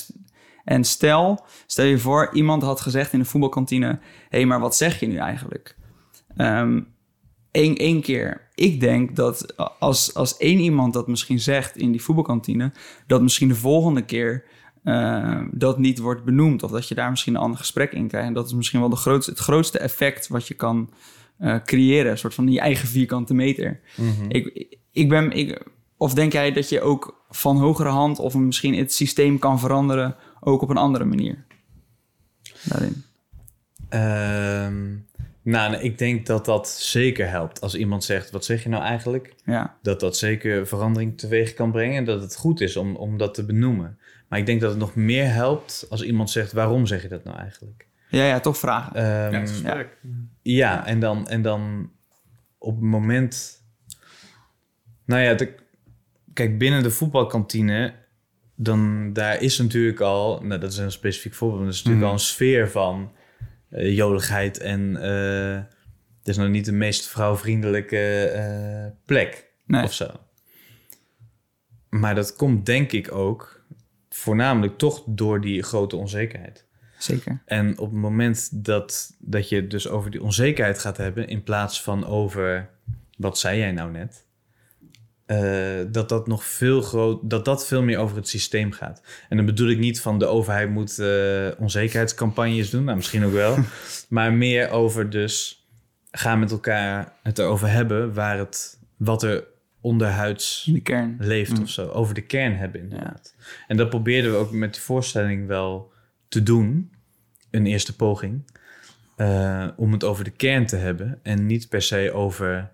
en stel, stel je voor, iemand had gezegd in de voetbalkantine... hé, hey, maar wat zeg je nu eigenlijk? Ehm één, één keer. Ik denk dat als, als één iemand dat misschien zegt in die voetbalkantine... dat misschien de volgende keer eh, dat niet wordt benoemd... of dat je daar misschien een ander gesprek in krijgt. En dat is misschien wel de grootste, het grootste effect wat je kan eh, creëren. Een soort van je eigen vierkante meter. Ik, ik ben, ik, of denk jij dat je ook van hogere hand... of misschien het systeem kan veranderen... ook op een andere manier? Daarin. Ehm, nou, ik denk dat dat zeker helpt. Als iemand zegt, wat zeg je nou eigenlijk? Ja, Dat dat zeker verandering teweeg kan brengen. En dat het goed is om, om dat te benoemen. Maar ik denk dat het nog meer helpt als iemand zegt, waarom zeg je dat nou eigenlijk? Ja, ja toch vragen. Ehm, Ja, en, dan, en dan op het moment... Nou ja, de- kijk, binnen de voetbalkantine... Dan daar is natuurlijk al, nou dat is een specifiek voorbeeld, maar er is natuurlijk Mhm. al een sfeer van eh, joligheid en eh, het is nog niet de meest vrouwvriendelijke eh, plek Nee. of zo. Maar dat komt denk ik ook voornamelijk toch door die grote onzekerheid. Zeker. En op het moment dat, dat je het dus over die onzekerheid gaat hebben, in plaats van over wat zei jij nou net? Eh, dat dat nog veel groot, dat dat veel meer over het systeem gaat. En dan bedoel ik niet van de overheid moet eh, onzekerheidscampagnes doen, nou misschien ook wel, maar meer over dus gaan met elkaar het erover hebben waar het wat er onderhuids In de kern. leeft Mm. of zo. Over de kern hebben inderdaad. En dat probeerden we ook met de voorstelling wel te doen. Een eerste poging. eh, om het over de kern te hebben. En niet per se over...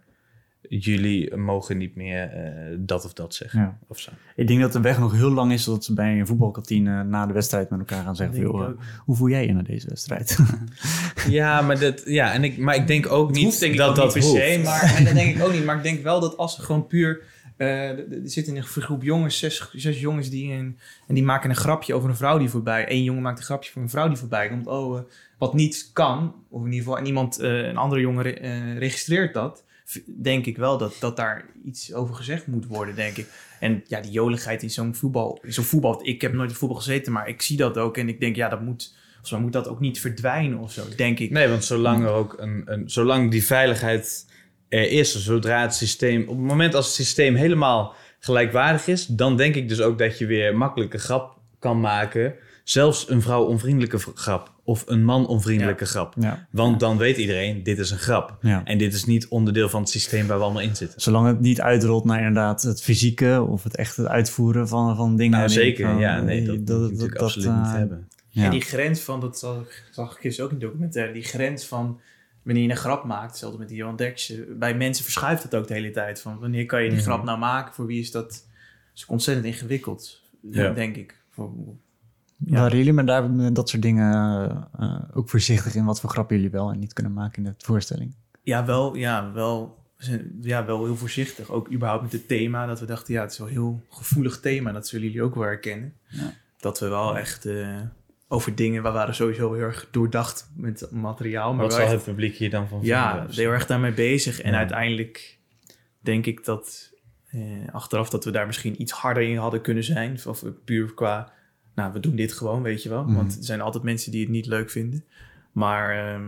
jullie mogen niet meer eh, dat of dat zeggen. Ja. Of zo. Ik denk dat de weg nog heel lang is tot ze bij een voetbalkantine na de wedstrijd met elkaar gaan zeggen: joh, hoe voel jij je na deze wedstrijd? Ja, maar, dat, ja, en ik, maar ik denk ook niet dat dat niet per se, maar nee, dat denk ik ook niet. Maar ik denk wel dat als er gewoon puur... eh, er er zit in een groep jongens, zes, zes jongens die en die maken een grapje over een vrouw die voorbij. Eén jongen maakt een grapje voor een vrouw die voorbij komt. Oh, eh, wat niet kan, of in ieder geval en iemand, eh, een andere jongen re- registreert dat. Denk ik wel dat, dat daar iets over gezegd moet worden, denk ik. En ja, die joligheid in zo'n voetbal, in zo'n voetbal. Ik heb nooit in voetbal gezeten, maar ik zie dat ook. En ik denk, ja, dat moet, of moet dat ook niet verdwijnen of zo, denk ik. Nee, want zolang er ook een, een zolang die veiligheid er is, zodra het systeem, op het moment als het systeem helemaal gelijkwaardig is, dan denk ik dus ook dat je weer makkelijk een grap kan maken. Zelfs een vrouw onvriendelijke grap of een man onvriendelijke grap. ja. Want dan weet iedereen, dit is een grap. Ja. En dit is niet onderdeel van het systeem waar we allemaal in zitten. Zolang het niet uitrolt naar inderdaad het fysieke of het echt het uitvoeren van, van dingen. Nou, ik zeker. van, Ja, nee, eh, dat, dat, natuurlijk absoluut eh, niet hebben. Ja. En die grens van, dat zag, ik- zag ik gisteren ook in de documentaire, die grens van wanneer je een grap maakt, hetzelfde met die Johan Derksen, bij mensen verschuift het ook de hele tijd. Van wanneer kan je die Mhm. grap nou maken, voor wie is dat is ook ontzettend ingewikkeld, Ja. denk ik. Voor, Ja. Waren jullie met daar, met dat soort dingen eh, ook voorzichtig in wat voor grappen jullie wel en niet kunnen maken in de voorstelling? ja, wel, ja, wel, we zijn- ja, wel heel voorzichtig. Ook überhaupt met het thema, dat we dachten, ja, het is wel een heel gevoelig thema, dat zullen jullie ook wel herkennen. Ja. Dat we wel echt eh, over dingen, we waren sowieso heel erg doordacht met materiaal, maar Wat zal echt het publiek hier dan van Ja, vinden? zo? heel erg daarmee bezig. En Ja. uiteindelijk denk ik dat eh, achteraf dat we daar misschien iets harder in hadden kunnen zijn. Of puur qua, nou, we doen dit gewoon, weet je wel. Mhm. Want er zijn altijd mensen die het niet leuk vinden. Maar ehm,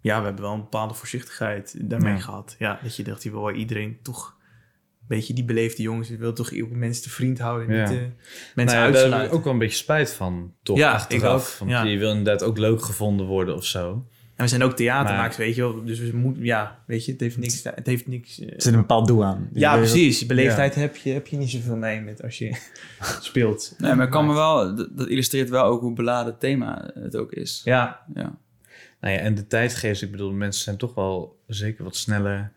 ja, we hebben wel een bepaalde voorzichtigheid daarmee Ja. gehad. Ja, dat je dacht, je wil iedereen toch... beetje die beleefde jongens, je wil toch ook mensen te vriend houden. en Ja. Niet eh, mensen Nou ja, daar heb uitsluiten. ik ook wel een beetje spijt van, toch? Ja, achteraf. ik ook, Want ja. je wil inderdaad ook leuk gevonden worden of zo. En we zijn ook theatermakers, weet je wel. Dus we moeten, ja, weet je, het heeft niks... Het heeft niks eh, Er zit een bepaald doel aan. Ja, Dus, precies. Beleefdheid heb, je, heb je niet zoveel mee met als je speelt. Nee, maar kan me wel, dat, dat illustreert wel ook hoe beladen het thema het ook is. Ja, Ja. Nou ja, en de tijdgeest, ik bedoel, mensen zijn toch wel zeker wat sneller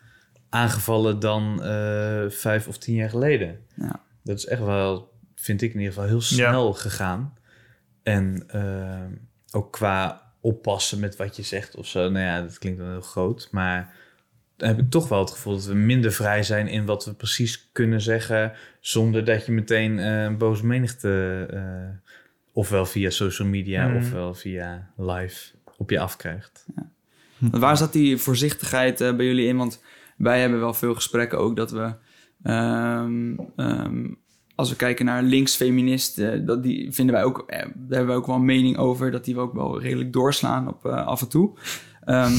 aangevallen dan eh, vijf of tien jaar geleden. Ja. Dat is echt wel, vind ik in ieder geval, heel snel gegaan. En eh, ook qua oppassen met wat je zegt of zo. Nou ja, dat klinkt dan heel groot, maar dan heb ik toch wel het gevoel dat we minder vrij zijn in wat we precies kunnen zeggen, zonder dat je meteen eh, een boze menigte, eh, ofwel via social media Mm. ofwel via live, op je afkrijgt. Want waar zat die voorzichtigheid bij jullie in? Want wij hebben wel veel gesprekken ook dat we... ehm, ehm, als we kijken naar linksfeministen, dat die vinden wij ook, eh, daar hebben wij ook wel een mening over, dat die we ook wel redelijk doorslaan op eh, af en toe. Ehm,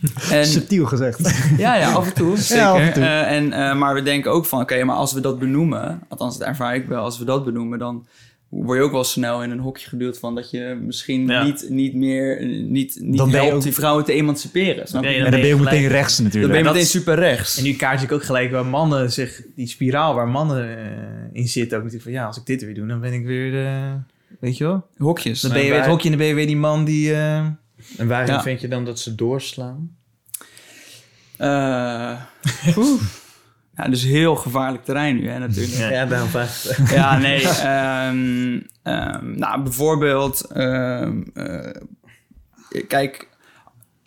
en, Subtiel gezegd. ja, ja, af en toe, zeker. af en toe. Eh, en, eh, maar we denken ook van, oké, maar als we dat benoemen, althans dat ervaar ik wel, als we dat benoemen, dan word je ook wel snel in een hokje geduwd van dat je misschien Ja. niet, niet meer, eh, niet, niet Dan ben je helpt ook- die vrouwen te emanciperen. Snap je? Nee, En dan ben je ook meteen rechts dan natuurlijk. ben je dat meteen super rechts. en nu kaart ik ook gelijk waar mannen zich, die spiraal waar mannen eh, in zitten, ook natuurlijk van ja, als ik dit weer doe, dan ben ik weer de, weet je wel? Hokjes. Dan ben je weer het hokje en dan ben je weer die man die, eh, En waarin Ja. vind je dan dat ze doorslaan? Ja, dus heel gevaarlijk terrein nu, hè, natuurlijk. Ja. Ja, daarom het. Ja, nee. ehm, ehm, nou, bijvoorbeeld... ehm, eh, kijk,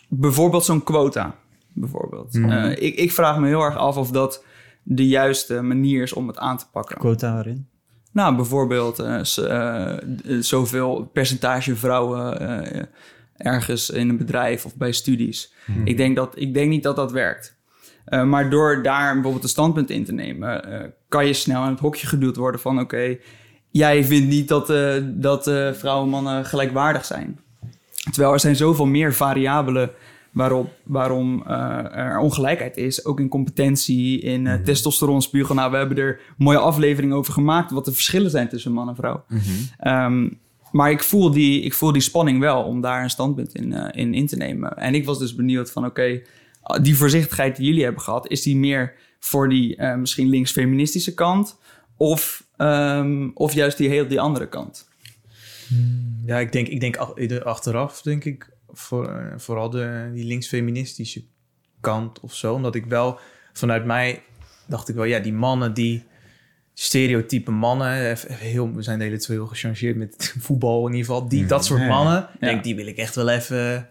bijvoorbeeld zo'n quota. Bijvoorbeeld. Mhm. Eh, ik, ik vraag me heel erg af of dat de juiste manier is om het aan te pakken. Quota waarin? Nou, bijvoorbeeld d- zoveel percentage vrouwen eh, ergens in een bedrijf of bij studies. Ik, denk dat, ik denk niet dat dat werkt. Eh, maar door daar bijvoorbeeld een standpunt in te nemen, eh, kan je snel in het hokje geduwd worden van oké, jij vindt niet dat, eh, dat vrouwen en mannen gelijkwaardig zijn. Terwijl er zijn zoveel meer variabelen waarop, waarom er ongelijkheid is. Ook in competentie, in uh, testosteronspiegel. Nou, we hebben er mooie afleveringen over gemaakt... wat de verschillen zijn tussen man en vrouw. Ehm, maar ik voel, die, ik voel die spanning wel om daar een standpunt in, in, in te nemen. En ik was dus benieuwd van oké, die voorzichtigheid die jullie hebben gehad... is die meer voor die misschien links-feministische kant... Of, um, of juist die heel die andere kant? Ja, ik denk, ik denk achteraf, denk ik, voor, vooral de, die linksfeministische kant of zo. Omdat ik wel vanuit mij dacht ik wel, ja, die mannen die stereotype mannen, heel, we zijn de hele twee heel gechangeerd met voetbal in ieder geval, die, dat soort mannen, denk die wil ik echt wel even,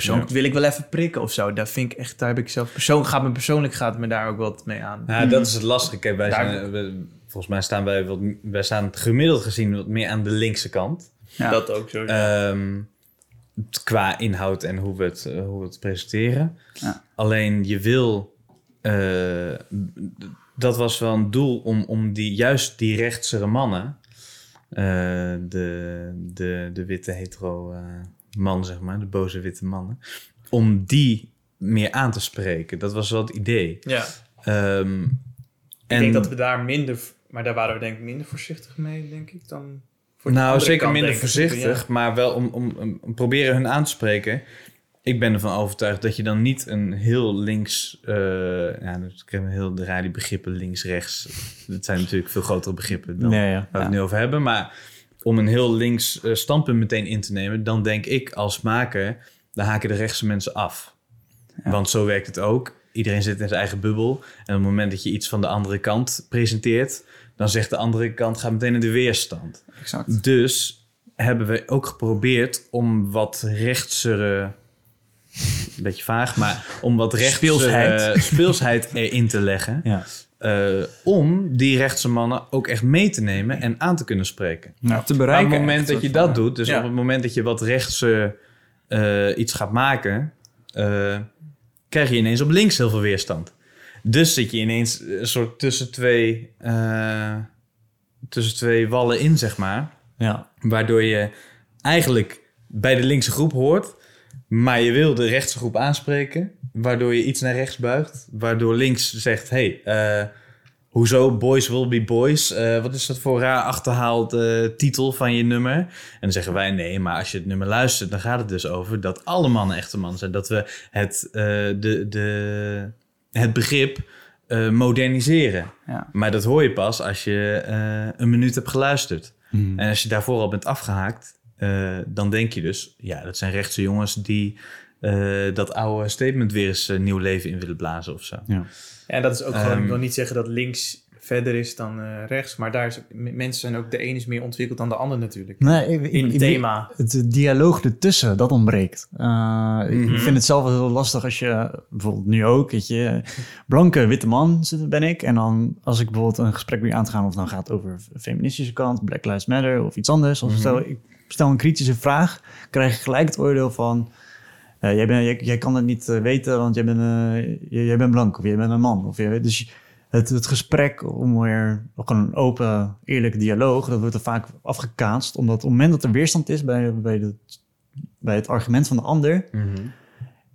persoonlijk wil ik wel even prikken of zo. Daar vind ik echt, daar heb ik zelf persoonlijk, gaat me persoonlijk gaat me daar ook wat mee aan. Ja, dat is het lastige. Kijk, wij zijn, volgens mij staan wij wat, wij staan gemiddeld gezien wat meer aan de linkse kant. Ja. Dat ook zo. Um, qua inhoud en hoe we het, uh, hoe we het presenteren. Ja. Alleen je wil. Uh, dat was wel een doel om, om die, juist die rechtsere mannen. Uh, de, de, de witte hetero man, zeg maar, de boze witte mannen. Om die meer aan te spreken. Dat was wel het idee. Ja. Um, ik en, denk dat we daar minder maar daar waren we denk ik minder voorzichtig mee, denk ik, dan... Voor nou, zeker minder voorzichtig, maar wel om, om, om, proberen hun aan te spreken. Ik ben ervan overtuigd dat je dan niet een heel links... Uh, ja, ik heb heel de die begrippen links-rechts. Dat zijn natuurlijk veel grotere begrippen dan nee, ja. waar we het nu over hebben. Maar om een heel links uh, standpunt meteen in te nemen... dan denk ik als maker, dan haken de rechtse mensen af. Want zo werkt het ook. Iedereen zit in zijn eigen bubbel. En op het moment dat je iets van de andere kant presenteert dan zegt de andere kant, gaat meteen in de weerstand. Exact. Dus hebben we ook geprobeerd om wat rechtsere, een beetje vaag, maar om wat rechtsere speelsheid erin te leggen. Ja. Uh, om die rechtse mannen ook echt mee te nemen en aan te kunnen spreken. Nou, te bereiken. op het moment dat je dat doet, dus op het moment dat je wat rechtse uh, iets gaat maken, uh, krijg je ineens op links heel veel weerstand. Dus zit je ineens een soort tussen twee, uh, tussen twee wallen in, zeg maar. Ja. Waardoor je eigenlijk bij de linkse groep hoort, maar je wil de rechtse groep aanspreken. Waardoor je iets naar rechts buigt. Waardoor links zegt: hey, uh, hoezo boys will be boys? Uh, wat is dat voor raar achterhaald titel van je nummer? En dan zeggen wij nee, maar als je het nummer luistert, dan gaat het dus over dat alle mannen echte mannen zijn. Dat we het, de, de, het begrip moderniseren. Ja. Maar dat hoor je pas als je een minuut hebt geluisterd. Hmm. En als je daarvoor al bent afgehaakt, uh, dan denk je dus, ja, dat zijn rechtse jongens die dat oude statement weer eens nieuw leven in willen blazen of zo. Ja, en dat is ook gewoon, ik wil ehm, niet zeggen dat links verder is dan uh, rechts. Maar daar is, mensen zijn ook, de een is meer ontwikkeld dan de ander natuurlijk. Nee, in het thema. Het dialoog ertussen, dat ontbreekt. Uh, Ik mhm. vind het zelf wel heel lastig als je, bijvoorbeeld nu ook, weet je, blanke witte man ben ik. En dan als ik bijvoorbeeld een gesprek weer aan te gaan, of dan gaat het over de feministische kant, Black Lives Matter of iets anders. Of mm stel, ik stel een kritische vraag, krijg ik gelijk het oordeel van... Uh, jij, ben, jij, jij, kan het niet weten, want jij bent, jij, jij bent blank of jij bent een man. Of jij, dus het, het gesprek om weer ook een open, eerlijke dialoog, dat wordt er vaak afgekaatst. Omdat op het moment dat er weerstand is bij, bij, de, bij het argument van de ander, mm -hmm.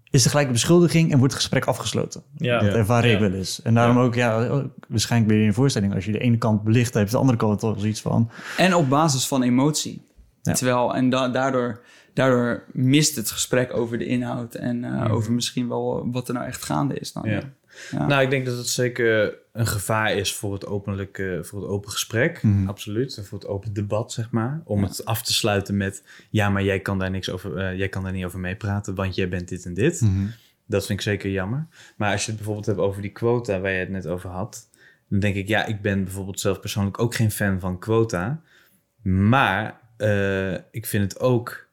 is er gelijk een beschuldiging en wordt het gesprek afgesloten. Ja. Dat ervaar ik wel eens. En daarom ook, ja, waarschijnlijk ben je in een voorstelling, als je de ene kant belicht hebt, de andere kant toch zoiets van. En op basis van emotie. Terwijl, en daardoor, daardoor mist het gesprek over de inhoud en uh, over misschien wel wat er nou echt gaande is. Dan. Ja. Nou, ik denk dat het zeker een gevaar is voor het, openlijke, voor het open gesprek. Mm. Absoluut. En voor het open debat, zeg maar. Om het af te sluiten met... ja, maar jij kan daar, niks over, uh, jij kan daar niet over meepraten... want jij bent dit en dit. Mm. Dat vind ik zeker jammer. Maar als je het bijvoorbeeld hebt over die quota... waar je het net over had... dan denk ik, ja, ik ben bijvoorbeeld zelf persoonlijk ook geen fan van quota. Maar uh, ik vind het ook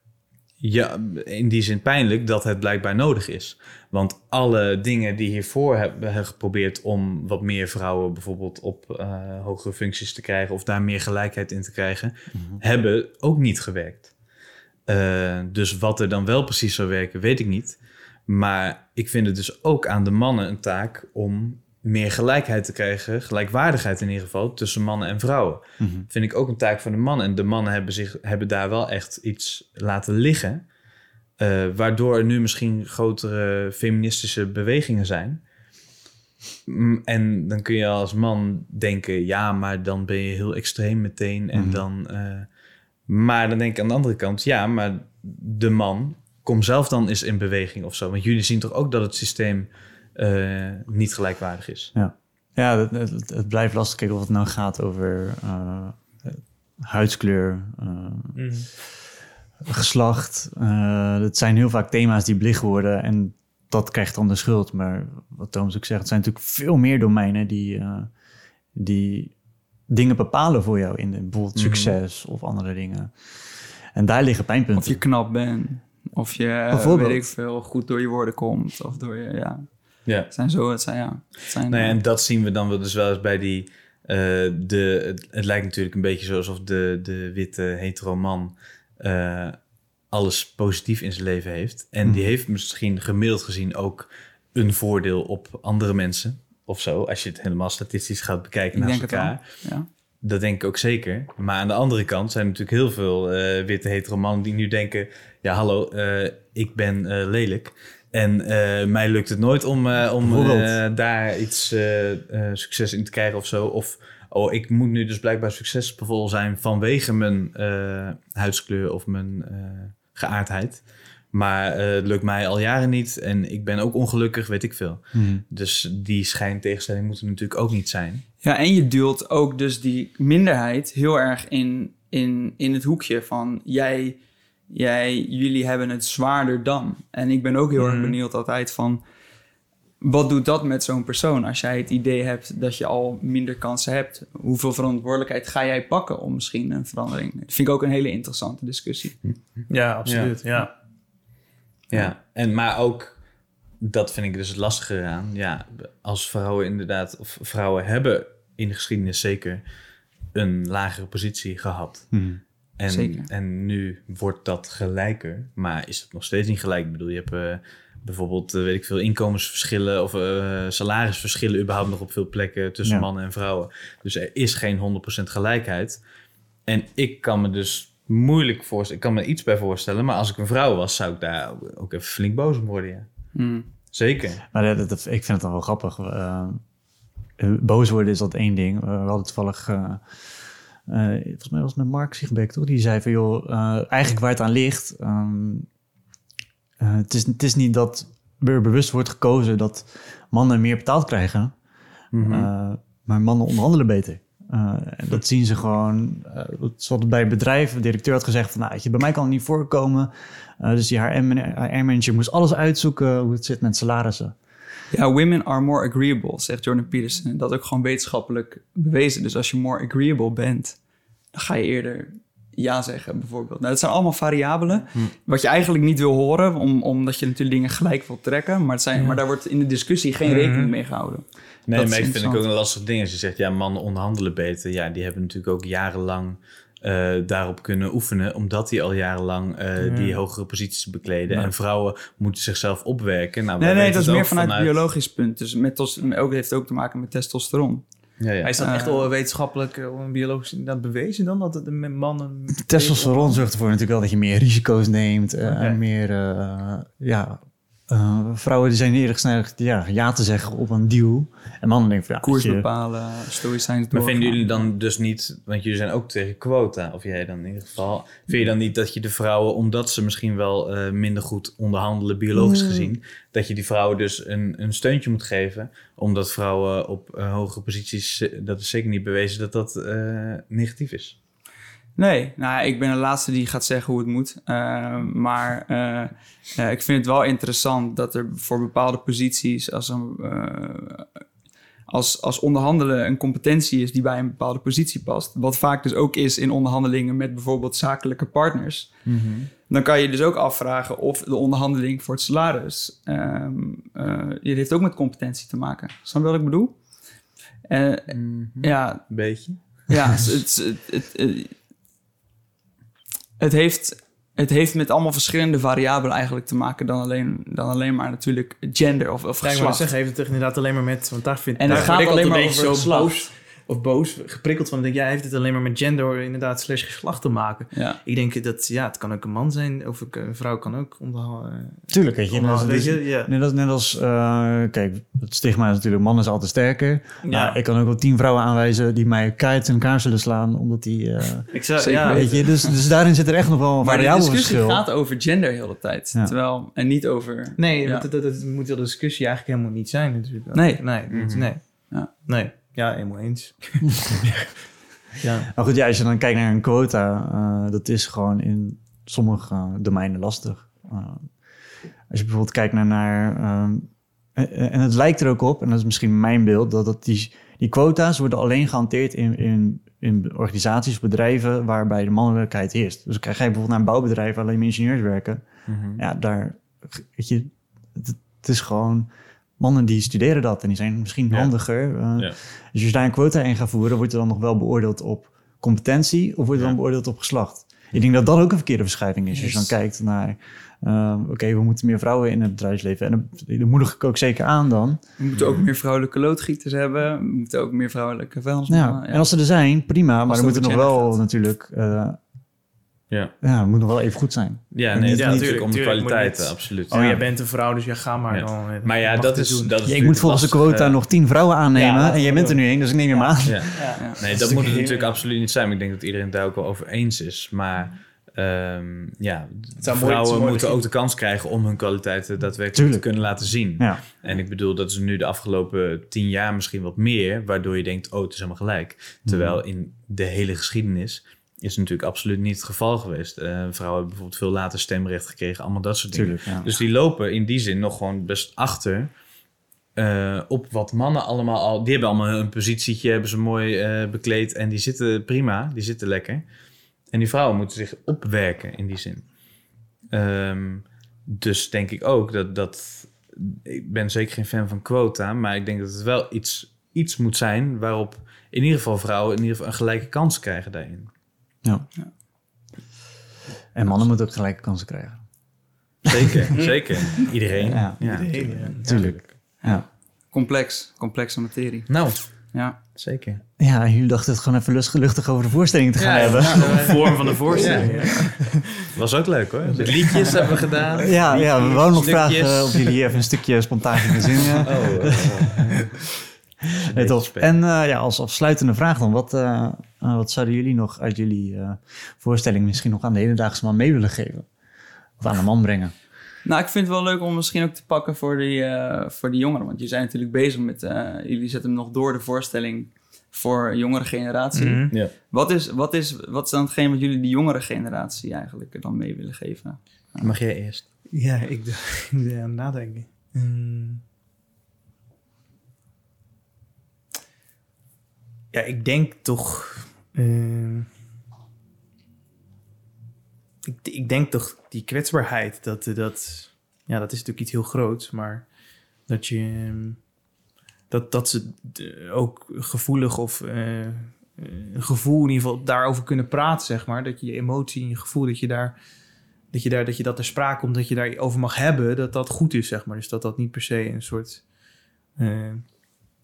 ja, in die zin pijnlijk dat het blijkbaar nodig is. Want alle dingen die hiervoor hebben geprobeerd om wat meer vrouwen bijvoorbeeld op uh, hogere functies te krijgen of daar meer gelijkheid in te krijgen, mhm. hebben ook niet gewerkt. Uh, dus wat er dan wel precies zou werken, weet ik niet. Maar ik vind het dus ook aan de mannen een taak om meer gelijkheid te krijgen, gelijkwaardigheid in ieder geval, tussen mannen en vrouwen. Mm Vind ik ook een taak van de mannen. En de mannen hebben, zich, hebben daar wel echt iets laten liggen. Eh, waardoor er nu misschien grotere feministische bewegingen zijn. Mm, En dan kun je als man denken, ja, maar dan ben je heel extreem meteen. En Mhm. dan, eh, maar dan denk ik aan de andere kant, ja, maar de man, kom zelf dan eens in beweging of zo. Want jullie zien toch ook dat het systeem eh, niet gelijkwaardig is. Ja, het, het, het blijft lastig. Kijk, of het nou gaat over eh, huidskleur, eh, Mhm. geslacht. Uh, het zijn heel vaak thema's die belicht worden en dat krijgt dan de schuld. Maar wat Thomas ook zegt, het zijn natuurlijk veel meer domeinen die, uh, die dingen bepalen voor jou in bijvoorbeeld Mhm. succes of andere dingen. En daar liggen pijnpunten. Of je knap bent. Of je, weet ik veel, goed door je woorden komt. Of door je, ja. Ja. Het zijn zo, het zijn, ja. Het zijn, Nou ja, eh, en dat zien we dan wel dus wel eens bij die... eh, de, het, het lijkt natuurlijk een beetje zo alsof de, de witte hetero man... eh, alles positief in zijn leven heeft. En die heeft misschien gemiddeld gezien ook een voordeel op andere mensen. Of zo, als je het helemaal statistisch gaat bekijken Ik naast elkaar. ja. Dat denk ik ook zeker. Maar aan de andere kant zijn er natuurlijk heel veel eh, witte hetero mannen die nu denken... Ja, hallo, eh, ik ben eh, lelijk. En eh, mij lukt het nooit om, eh, om eh, daar iets succes in te krijgen of zo. Of, oh, ik moet nu dus blijkbaar succesvol zijn vanwege mijn huidskleur of mijn geaardheid. Maar het lukt mij al jaren niet en ik ben ook ongelukkig, weet ik veel. Mhm. Dus die schijntegenstelling moet er natuurlijk ook niet zijn. Ja, en je duwt ook dus die minderheid heel erg in, in, in het hoekje van jij, jij, jullie hebben het zwaarder dan. En ik ben ook heel erg Mhm. benieuwd altijd van wat doet dat met zo'n persoon als jij het idee hebt dat je al minder kansen hebt? Hoeveel verantwoordelijkheid ga jij pakken om misschien een verandering? Dat vind ik ook een hele interessante discussie. Ja, absoluut. Ja. Ja, en maar ook, dat vind ik dus het lastige eraan. Ja, als vrouwen inderdaad, of vrouwen hebben in de geschiedenis zeker een lagere positie gehad. Mhm. En, Zeker. en nu wordt dat gelijker, maar is het nog steeds niet gelijk? Ik bedoel, je hebt eh, bijvoorbeeld, eh, weet ik veel, inkomensverschillen of eh, salarisverschillen überhaupt nog op veel plekken tussen Ja. mannen en vrouwen. Dus er is geen 100% gelijkheid. En ik kan me dus moeilijk voorstellen, ik kan me iets bij voorstellen, maar als ik een vrouw was, zou ik daar ook- even flink boos om worden, ja. Hmm. Zeker. Maar dat, dat- ik vind het dan wel grappig. Boos worden is dat één ding. We hadden toevallig... eh, volgens mij was het met Mark Siegbeek, toch? Die zei van, joh, eh, eigenlijk waar het aan ligt... ehm, eh, het, is, het is niet dat er bewust wordt gekozen dat mannen meer betaald krijgen. Mhm. maar mannen onderhandelen beter. En dat zien ze gewoon. wat bij het bedrijf. De directeur had gezegd van, nou, je, bij mij kan het niet voorkomen. Dus die HR-manager moest alles uitzoeken hoe het zit met salarissen. Ja, women are more agreeable, zegt Jordan Peterson. Dat is ook gewoon wetenschappelijk bewezen. Dus als je more agreeable bent, dan ga je eerder ja zeggen, bijvoorbeeld. Nou, dat zijn allemaal variabelen. Wat je eigenlijk niet wil horen, om, omdat je natuurlijk dingen gelijk wil trekken. Maar, het zijn, maar daar wordt in de discussie geen rekening mee gehouden. Nee, Dat is maar ik vind ik ook een lastig ding als je zegt, ja, mannen onderhandelen beter. Ja, die hebben natuurlijk ook jarenlang eh, daarop kunnen oefenen, omdat die al jarenlang eh, die hogere posities bekleden. En vrouwen moeten zichzelf opwerken. Nou, Nee, nee, dat is meer vanuit het biologisch punt. Dus met tos, ook, heeft ook te maken met testosteron. Ja, ja. Maar is dat Eh, echt wel wetenschappelijk, eh, biologisch inderdaad bewezen dan? Dat het de mannen... Testosteron zorgt ervoor natuurlijk wel dat je meer risico's neemt. en meer, eh, ja... eh, vrouwen die zijn eerder geneigd ja, ja te zeggen op een deal. En mannen denken van ja, Koers je, bepalen, stoïcijns Maar vinden jullie dan dus niet, want jullie zijn ook tegen quota, of jij dan in ieder geval, vind je dan niet dat je de vrouwen, omdat ze misschien wel eh, minder goed onderhandelen, biologisch gezien, dat je die vrouwen dus een, een steuntje moet geven, omdat vrouwen op eh, hogere posities, dat is zeker niet bewezen dat dat eh, negatief is. Nee, nou, ik ben de laatste die gaat zeggen hoe het moet. Eh, maar eh, ik vind het wel interessant dat er voor bepaalde posities als, een, eh, als, als onderhandelen een competentie is die bij een bepaalde positie past. Wat vaak dus ook is in onderhandelingen met bijvoorbeeld zakelijke partners. Dan kan je dus ook afvragen of de onderhandeling voor het salaris. eh, dit heeft ook met competentie te maken. Snap je wat ik bedoel? Eh, Ja, Een beetje. ja, het, het, het, het, heeft, het heeft met allemaal verschillende variabelen eigenlijk te maken dan alleen, dan alleen maar natuurlijk gender of, of geslacht. zeggen, heeft het inderdaad alleen maar met... Want daar vind En daar het gaat alleen maar een beetje over zo geslacht. boos of boos, geprikkeld van. Denk, jij heeft het alleen maar met gender inderdaad slash geslacht te maken. Ja. Ik denk dat, ja, het kan ook een man zijn of een vrouw kan ook onderhouden. Tuurlijk, weet je. onderhouden, dat weet je, ja. Net als, net als eh, kijk, het stigma is natuurlijk, man is altijd sterker. Ja. ik kan ook wel tien vrouwen aanwijzen die mij keihard in elkaar zullen slaan, omdat die, eh, ik zou, ja, weet je, dus, dus daarin zit er echt nog wel een Maar de discussie verschil. gaat over gender heel de tijd. Ja. Terwijl, en niet over... Nee, dat, dat, dat moet wel de discussie eigenlijk helemaal niet zijn natuurlijk. Nee. Nee, Mhm. nee. Ja. Nee, ja, helemaal eens. ja. Maar goed, ja, als je dan kijkt naar een quota, eh, dat is gewoon in sommige domeinen lastig. Eh, als je bijvoorbeeld kijkt naar, naar ehm, en, en het lijkt er ook op, en dat is misschien mijn beeld, dat, dat die, die quota's worden alleen gehanteerd in, in, in organisaties, bedrijven waarbij de mannelijkheid heerst. Dus krijg je bijvoorbeeld naar een bouwbedrijf waar alleen maar ingenieurs werken. Mhm. Ja, daar, weet je, het, het is gewoon mannen die studeren dat en die zijn misschien Ja. handiger. Eh, Ja. Dus als je daar een quota in gaat voeren, wordt er dan nog wel beoordeeld op competentie of wordt er Ja. dan beoordeeld op geslacht? Ik denk dat dat ook een verkeerde verschuiving is. Als je dan Yes. kijkt naar, eh, oké, we moeten meer vrouwen in het bedrijfsleven. En dat, moedig ik ook zeker aan dan. We moeten ook meer vrouwelijke loodgieters hebben. We moeten ook meer vrouwelijke vuilnismannen. Ja, En als ze er zijn, prima. Maar dan moet het over nog wel gaat. natuurlijk... eh, Ja. ja, het moet nog wel even goed zijn. Ja, nee, niet- natuurlijk om de niet- absoluut. Oh, Ja. jij bent een vrouw, dus ja, ga maar Ja. dan. eh, Maar ja, dat is, doen. dat is Ja, ik moet volgens de quota eh, nog tien vrouwen aannemen. en jij bent er nu één, dus ik neem je maar aan. Ja. Ja. Nee, dat moet het natuurlijk absoluut niet zijn. Maar ik denk dat iedereen het daar ook wel over eens is. Maar ehm, ja, vrouwen mooi moeten ook de kans krijgen om hun kwaliteiten daadwerkelijk Tuurlijk. te kunnen laten zien. Ja. En ik bedoel, dat is nu de afgelopen tien jaar misschien wat meer, waardoor je denkt, oh, het is helemaal gelijk. Terwijl Mhm. in de hele geschiedenis is natuurlijk absoluut niet het geval geweest. Eh, vrouwen hebben bijvoorbeeld veel later stemrecht gekregen, allemaal dat soort dingen. Ja. Dus die lopen in die zin nog gewoon best achter eh, op wat mannen allemaal al... Die hebben allemaal een positietje, hebben ze mooi eh, bekleed en die zitten prima, die zitten lekker. En die vrouwen moeten zich opwerken in die zin. Ehm, dus denk ik ook dat, dat... Ik ben zeker geen fan van quota, maar ik denk dat het wel iets, iets moet zijn... waarop in ieder geval vrouwen in ieder geval een gelijke kans krijgen daarin. Ja. En mannen moeten ook gelijke kansen krijgen. Zeker, zeker. Iedereen. Ja. Ja, Iedereen, ja. Natuurlijk. Ja. Complex, complexe materie. Nou, Ja. zeker. Ja, jullie dachten het gewoon even lust- luchtig over de voorstelling te gaan hebben. De vorm van de voorstelling. ja. Was ook leuk hoor. De liedjes hebben we gedaan. Ja, ja, we wouden nog vragen of jullie even een stukje spontaan gingen zingen. Oh, tof. spelen. En eh, ja, als afsluitende vraag dan, wat, eh, eh, wat zouden jullie nog uit jullie eh, voorstelling misschien nog aan de hedendaagse man mee willen geven? Of aan de man brengen? Nou, ik vind het wel leuk om misschien ook te pakken voor die, eh, voor die jongeren. Want je zijn natuurlijk bezig met... eh, jullie zetten hem nog door de voorstelling voor een jongere generatie. Mhm. Wat, is, wat, is, wat is dan hetgeen wat jullie die jongere generatie eigenlijk er dan mee willen geven? Mag jij eerst? Ja, ik ben aan nadenken. Hmm. Ja, ik denk toch. Eh, ik, ik denk toch die kwetsbaarheid. Dat, eh, dat, ja, dat is natuurlijk iets heel groots, maar dat je. ehm, dat, dat ze ook gevoelig of. een gevoel in ieder geval daarover kunnen praten, zeg maar. Dat je je emotie en je gevoel, dat je daar dat je, daar, dat je dat ter sprake komt, dat je daarover mag hebben, dat dat goed is, zeg maar. Dus dat dat niet per se een soort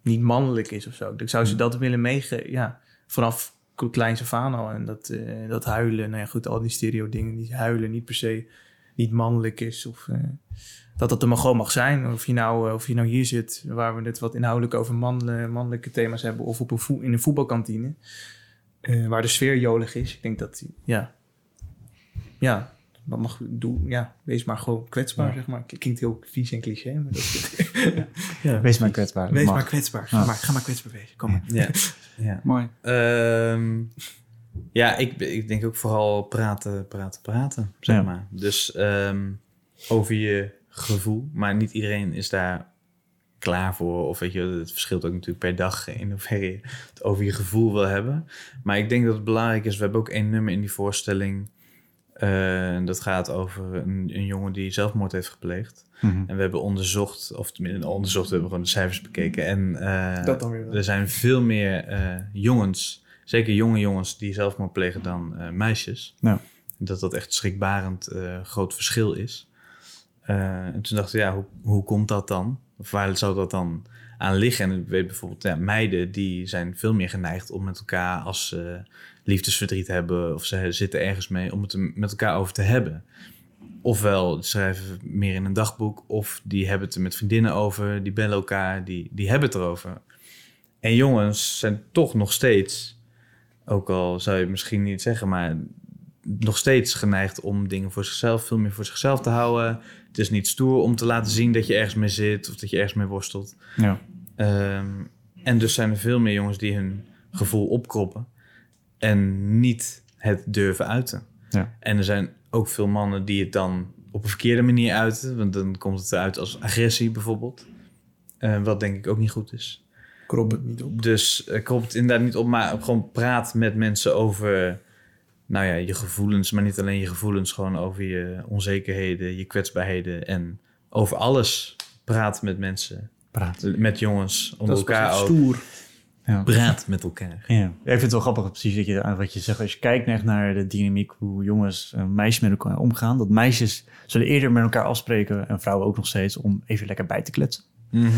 niet mannelijk is of zo. Ik zou ze dat willen meegeven, ja, vanaf kleins af aan al. En dat, eh, dat huilen, nou ja, goed, al die stereo dingen, die huilen niet per se niet mannelijk is. Of eh, dat dat er maar gewoon mag zijn. Of je nou, eh, of je nou hier zit, waar we het wat inhoudelijk over man, mannelijke thema's hebben, of op een in een voetbalkantine, waar de sfeer jolig is. Ik denk dat, ja, ja, wat mag doen? Ja, wees maar gewoon kwetsbaar, Ja. zeg maar. Klinkt heel vies en cliché, maar dat ja. Wees maar kwetsbaar. Wees mag. maar kwetsbaar. Ga, maar, ga maar kwetsbaar wezen. Kom maar. Ja. Mooi. Ehm, ja, ik, ik denk ook vooral praten, praten, praten, zeg Ja. maar. Dus ehm, over je gevoel. Maar niet iedereen is daar klaar voor. Of weet je, het verschilt ook natuurlijk per dag in hoeverre je het over je gevoel wil hebben. Maar ik denk dat het belangrijk is. We hebben ook één nummer in die voorstelling. Eh, en dat gaat over een, een jongen die zelfmoord heeft gepleegd. Mhm. En we hebben onderzocht, of tenminste onderzocht, we hebben gewoon de cijfers bekeken. En eh, Dat dan weer wel. er zijn veel meer eh, jongens, zeker jonge jongens, die zelfmoord plegen dan eh, meisjes. Ja. Dat dat echt schrikbarend eh, groot verschil is. Eh, en toen dachten we, ja, hoe, hoe komt dat dan? Of waar zou dat dan aan liggen. En ik weet bijvoorbeeld, ja, meiden die zijn veel meer geneigd om met elkaar als ze liefdesverdriet hebben of ze zitten ergens mee om het met elkaar over te hebben. Ofwel schrijven meer in een dagboek, of die hebben het er met vriendinnen over, die bellen elkaar, die, die hebben het erover. En jongens zijn toch nog steeds, ook al zou je misschien niet zeggen, maar nog steeds geneigd om dingen voor zichzelf, veel meer voor zichzelf te houden. Het is niet stoer om te laten zien dat je ergens mee zit of dat je ergens mee worstelt. Ja. Ehm, en dus zijn er veel meer jongens die hun gevoel opkroppen en niet het durven uiten. Ja. En er zijn ook veel mannen die het dan op een verkeerde manier uiten, want dan komt het eruit als agressie bijvoorbeeld. Eh, wat denk ik ook niet goed is. Krop het niet op. Dus uh, krop het inderdaad niet op, maar gewoon praat met mensen over nou ja, je gevoelens, maar niet alleen je gevoelens, gewoon over je onzekerheden, je kwetsbaarheden en over alles praat met mensen, Praat. met jongens, onder Dat is elkaar echt ook. stoer. Ja. Praat met elkaar. Ja. ik vind het wel grappig precies dat je, wat je zegt. Als je kijkt echt naar de dynamiek hoe jongens en meisjes met elkaar omgaan. Dat meisjes zullen eerder met elkaar afspreken en vrouwen ook nog steeds om even lekker bij te kletsen. Mhm.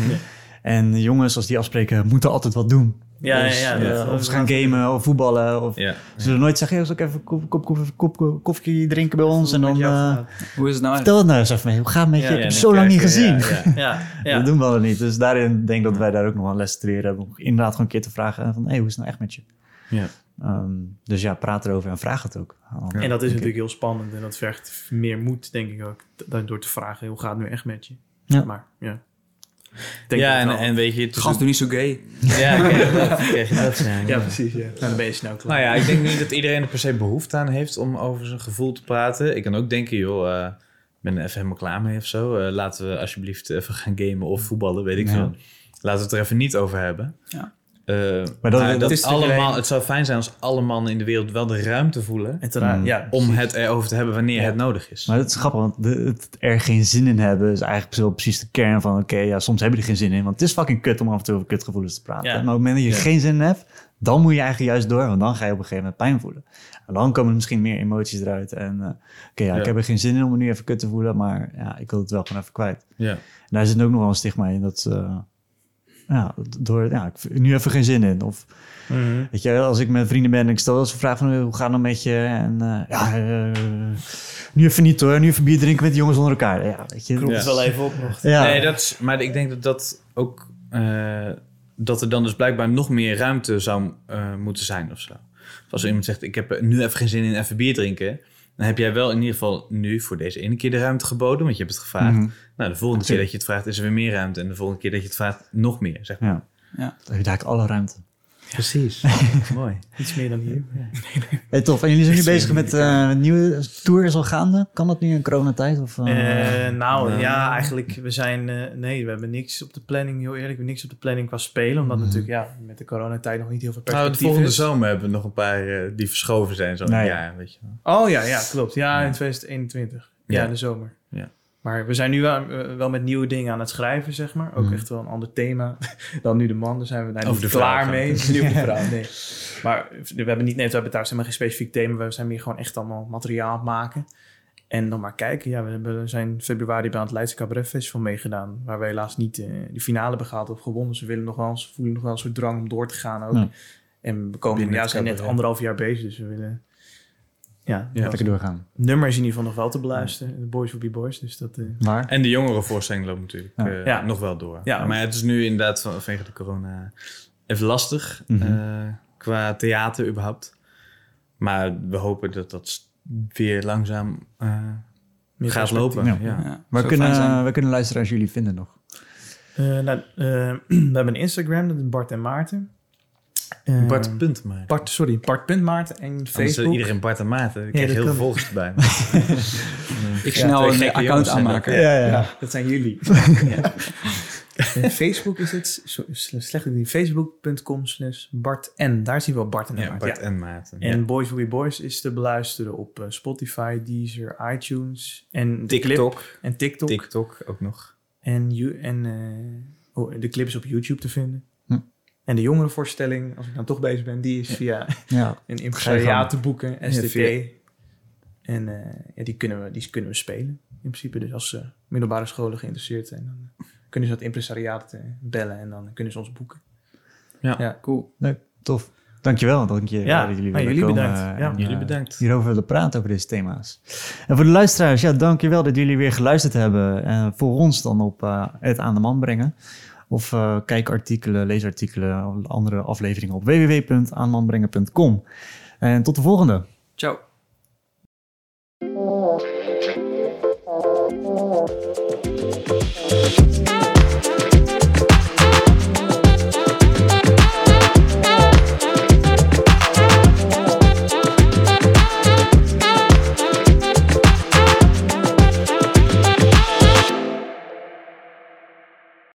En jongens, als die afspreken, moeten altijd wat doen. Ja, Dus, ja, eh, of ze gaan gamen of voetballen. Of Ja. ze zullen nooit zeggen, "Hey, zal ik even een kop, kop, kop, kop, koffie drinken bij ons? En dan eh, Hoe is het nou? vertel het nou eens even mee. Hoe gaat het met je? Ja, ik heb je dan zo lang niet gezien. ja, ja. Ja, ja. Dat doen we al niet. Dus daarin denk ik dat wij daar ook nog wel een les te leren hebben. Om inderdaad gewoon een keer te vragen van, hey, hoe is het nou echt met je? Ja. Ehm, dus ja, praat erover en vraag het ook. En dat is natuurlijk heel spannend en dat vergt meer moed, denk ik ook. Door te vragen, hoe gaat het nu echt met je? Ja. Maar ja. Denk Ja, en, en weet je... het is Gast, ook- doe niet zo gay. Ja, je dat, krijg je dat, ja. Ja, precies. Ja. Nou, dan ben je snel klaar. Nou ja, ik denk niet dat iedereen er per se behoefte aan heeft om over zijn gevoel te praten. Ik kan ook denken, joh, eh, ik ben er even helemaal klaar mee of zo. Eh, laten we alsjeblieft even gaan gamen of voetballen, weet ik Ja. veel. Laten we het er even niet over hebben. Ja. Eh, Maar dat- maar dat dat is allemaal, het zou fijn zijn als alle mannen in de wereld wel de ruimte voelen Mm. ja, om het erover te hebben wanneer Ja. het nodig is. Maar het is grappig, want de, het er geen zin in hebben is eigenlijk zo precies de kern van... oké, ja, soms heb je er geen zin in, want het is fucking kut om af en toe over kutgevoelens te praten. Ja. Maar op het moment dat je er Ja. geen zin in hebt, dan moet je eigenlijk juist door... want dan ga je op een gegeven moment pijn voelen. En dan komen er misschien meer emoties eruit. En eh, oké, ja, Ja. ik heb er geen zin in om me nu even kut te voelen... maar ja, ik wil het wel gewoon even kwijt. Ja. En daar zit ook nog wel een stigma in dat... eh, ja, door, ja, ik heb nu even geen zin in. Of Mhm. Weet je, als ik met vrienden ben en ik stel wel eens een vraag van hoe gaat het nou met je? En eh, ja, eh, nu even niet hoor, nu even bier drinken met die jongens onder elkaar. Ja, weet je. Ja. het wel even op nog. Ja. Nee, dat is, maar ik denk dat dat ook... eh, dat er dan dus blijkbaar nog meer ruimte zou moeten zijn of zo. Of als iemand zegt, ik heb nu even geen zin in even bier drinken... dan heb jij wel in ieder geval nu voor deze ene keer de ruimte geboden... want je hebt het gevraagd. Mhm. Nou, de volgende keer dat je het vraagt is er weer meer ruimte... en de volgende keer dat je het vraagt nog meer, zeg maar. Ja. Ja. Dan heb je eigenlijk alle ruimte. Precies. Mooi. Iets meer dan hier. Hey, tof. En jullie zijn nu bezig met eh, een nieuwe tour is al gaande. Kan dat nu in coronatijd? Of, eh, Eh, nou ja, eigenlijk, we zijn, eh, nee, we hebben niks op de planning, heel eerlijk, we hebben niks op de planning qua spelen, omdat natuurlijk, ja, met de coronatijd nog niet heel veel Nou, de perspectief volgende is. zomer hebben we nog een paar eh, die verschoven zijn. Zo'n Nee. jaar, weet je wel. Oh ja, ja, klopt. Ja, in 2021. Ja, Ja. in de zomer. Ja. Maar we zijn nu wel, eh, wel met nieuwe dingen aan het schrijven, zeg maar. Ook Mhm. echt wel een ander thema dan nu de man. Daar zijn we daar niet klaar mee. Nu de vrouw, nee. Maar we hebben niet, nee, we hebben maar geen specifiek thema. We zijn meer gewoon echt allemaal materiaal aan het maken. En dan maar kijken. Ja, we, hebben, zijn februari bij het Leidse Cabaret Festival meegedaan. Waar we helaas niet eh de finale hebben gehaald of gewonnen. Ze willen nog wel, ze voelen nog wel een soort drang om door te gaan ook. Ja. En we komen, ja, zijn net anderhalf jaar bezig. Dus we willen... Ja, Ja. lekker doorgaan. nummer is in ieder geval nog wel te beluisteren. The Boys Will Be Boys. Dus dat... eh, Waar? En de jongerenvoorstelling loopt natuurlijk Ja. eh, Ja. nog wel door. Ja. Maar het is nu inderdaad van- vanwege de corona even lastig Mhm. eh, qua theater überhaupt. Maar we hopen dat dat weer langzaam eh, gaat lopen. Ja. Ja. Ja, Waar kunnen, waar kunnen luisteraars jullie vinden nog? Eh, nou, eh, we hebben een Instagram, dat is Bart en Maarten. Eh, Bart punt. Bart, sorry, Bart punt Maarten en Anders, eh, Facebook. iedereen Bart en Maarten. Ik Ja, krijg heel veel volgers erbij. Ik Ja, snel een account aanmaken. Ja, Ja, dat zijn jullie. En Facebook is het, slecht niet, facebook.com slash Bart en. Daar zien we wel Bart en Ja, Maarten. Bart Ja. en Maarten. En Ja. Boys Will Be Boys is te beluisteren op eh, Spotify, Deezer, iTunes en de clip TikTok. en TikTok. TikTok ook nog. En, en eh, oh, de clip is op YouTube te vinden. En de jongerenvoorstelling, als ik dan toch bezig ben, die is via Ja. een impresariaat te boeken, via- En eh, ja, die, kunnen we, die kunnen we spelen in principe. Dus als eh, middelbare scholen geïnteresseerd zijn, dan kunnen ze dat impresariaat eh, bellen en dan kunnen ze ons boeken. Ja. Ja. Cool. Leuk, tof. Dankjewel dank je, Ja, dat jullie willen jullie komen, bedankt. eh, Ja, en, Jullie eh, bedankt. hierover willen praten over deze thema's. En voor de luisteraars, ja, dankjewel dat jullie weer geluisterd hebben. En voor ons dan op eh, het aan de man brengen. Of eh, kijk artikelen, lees artikelen, andere afleveringen op www.aanmanbrengen.com. En tot de volgende. Ciao.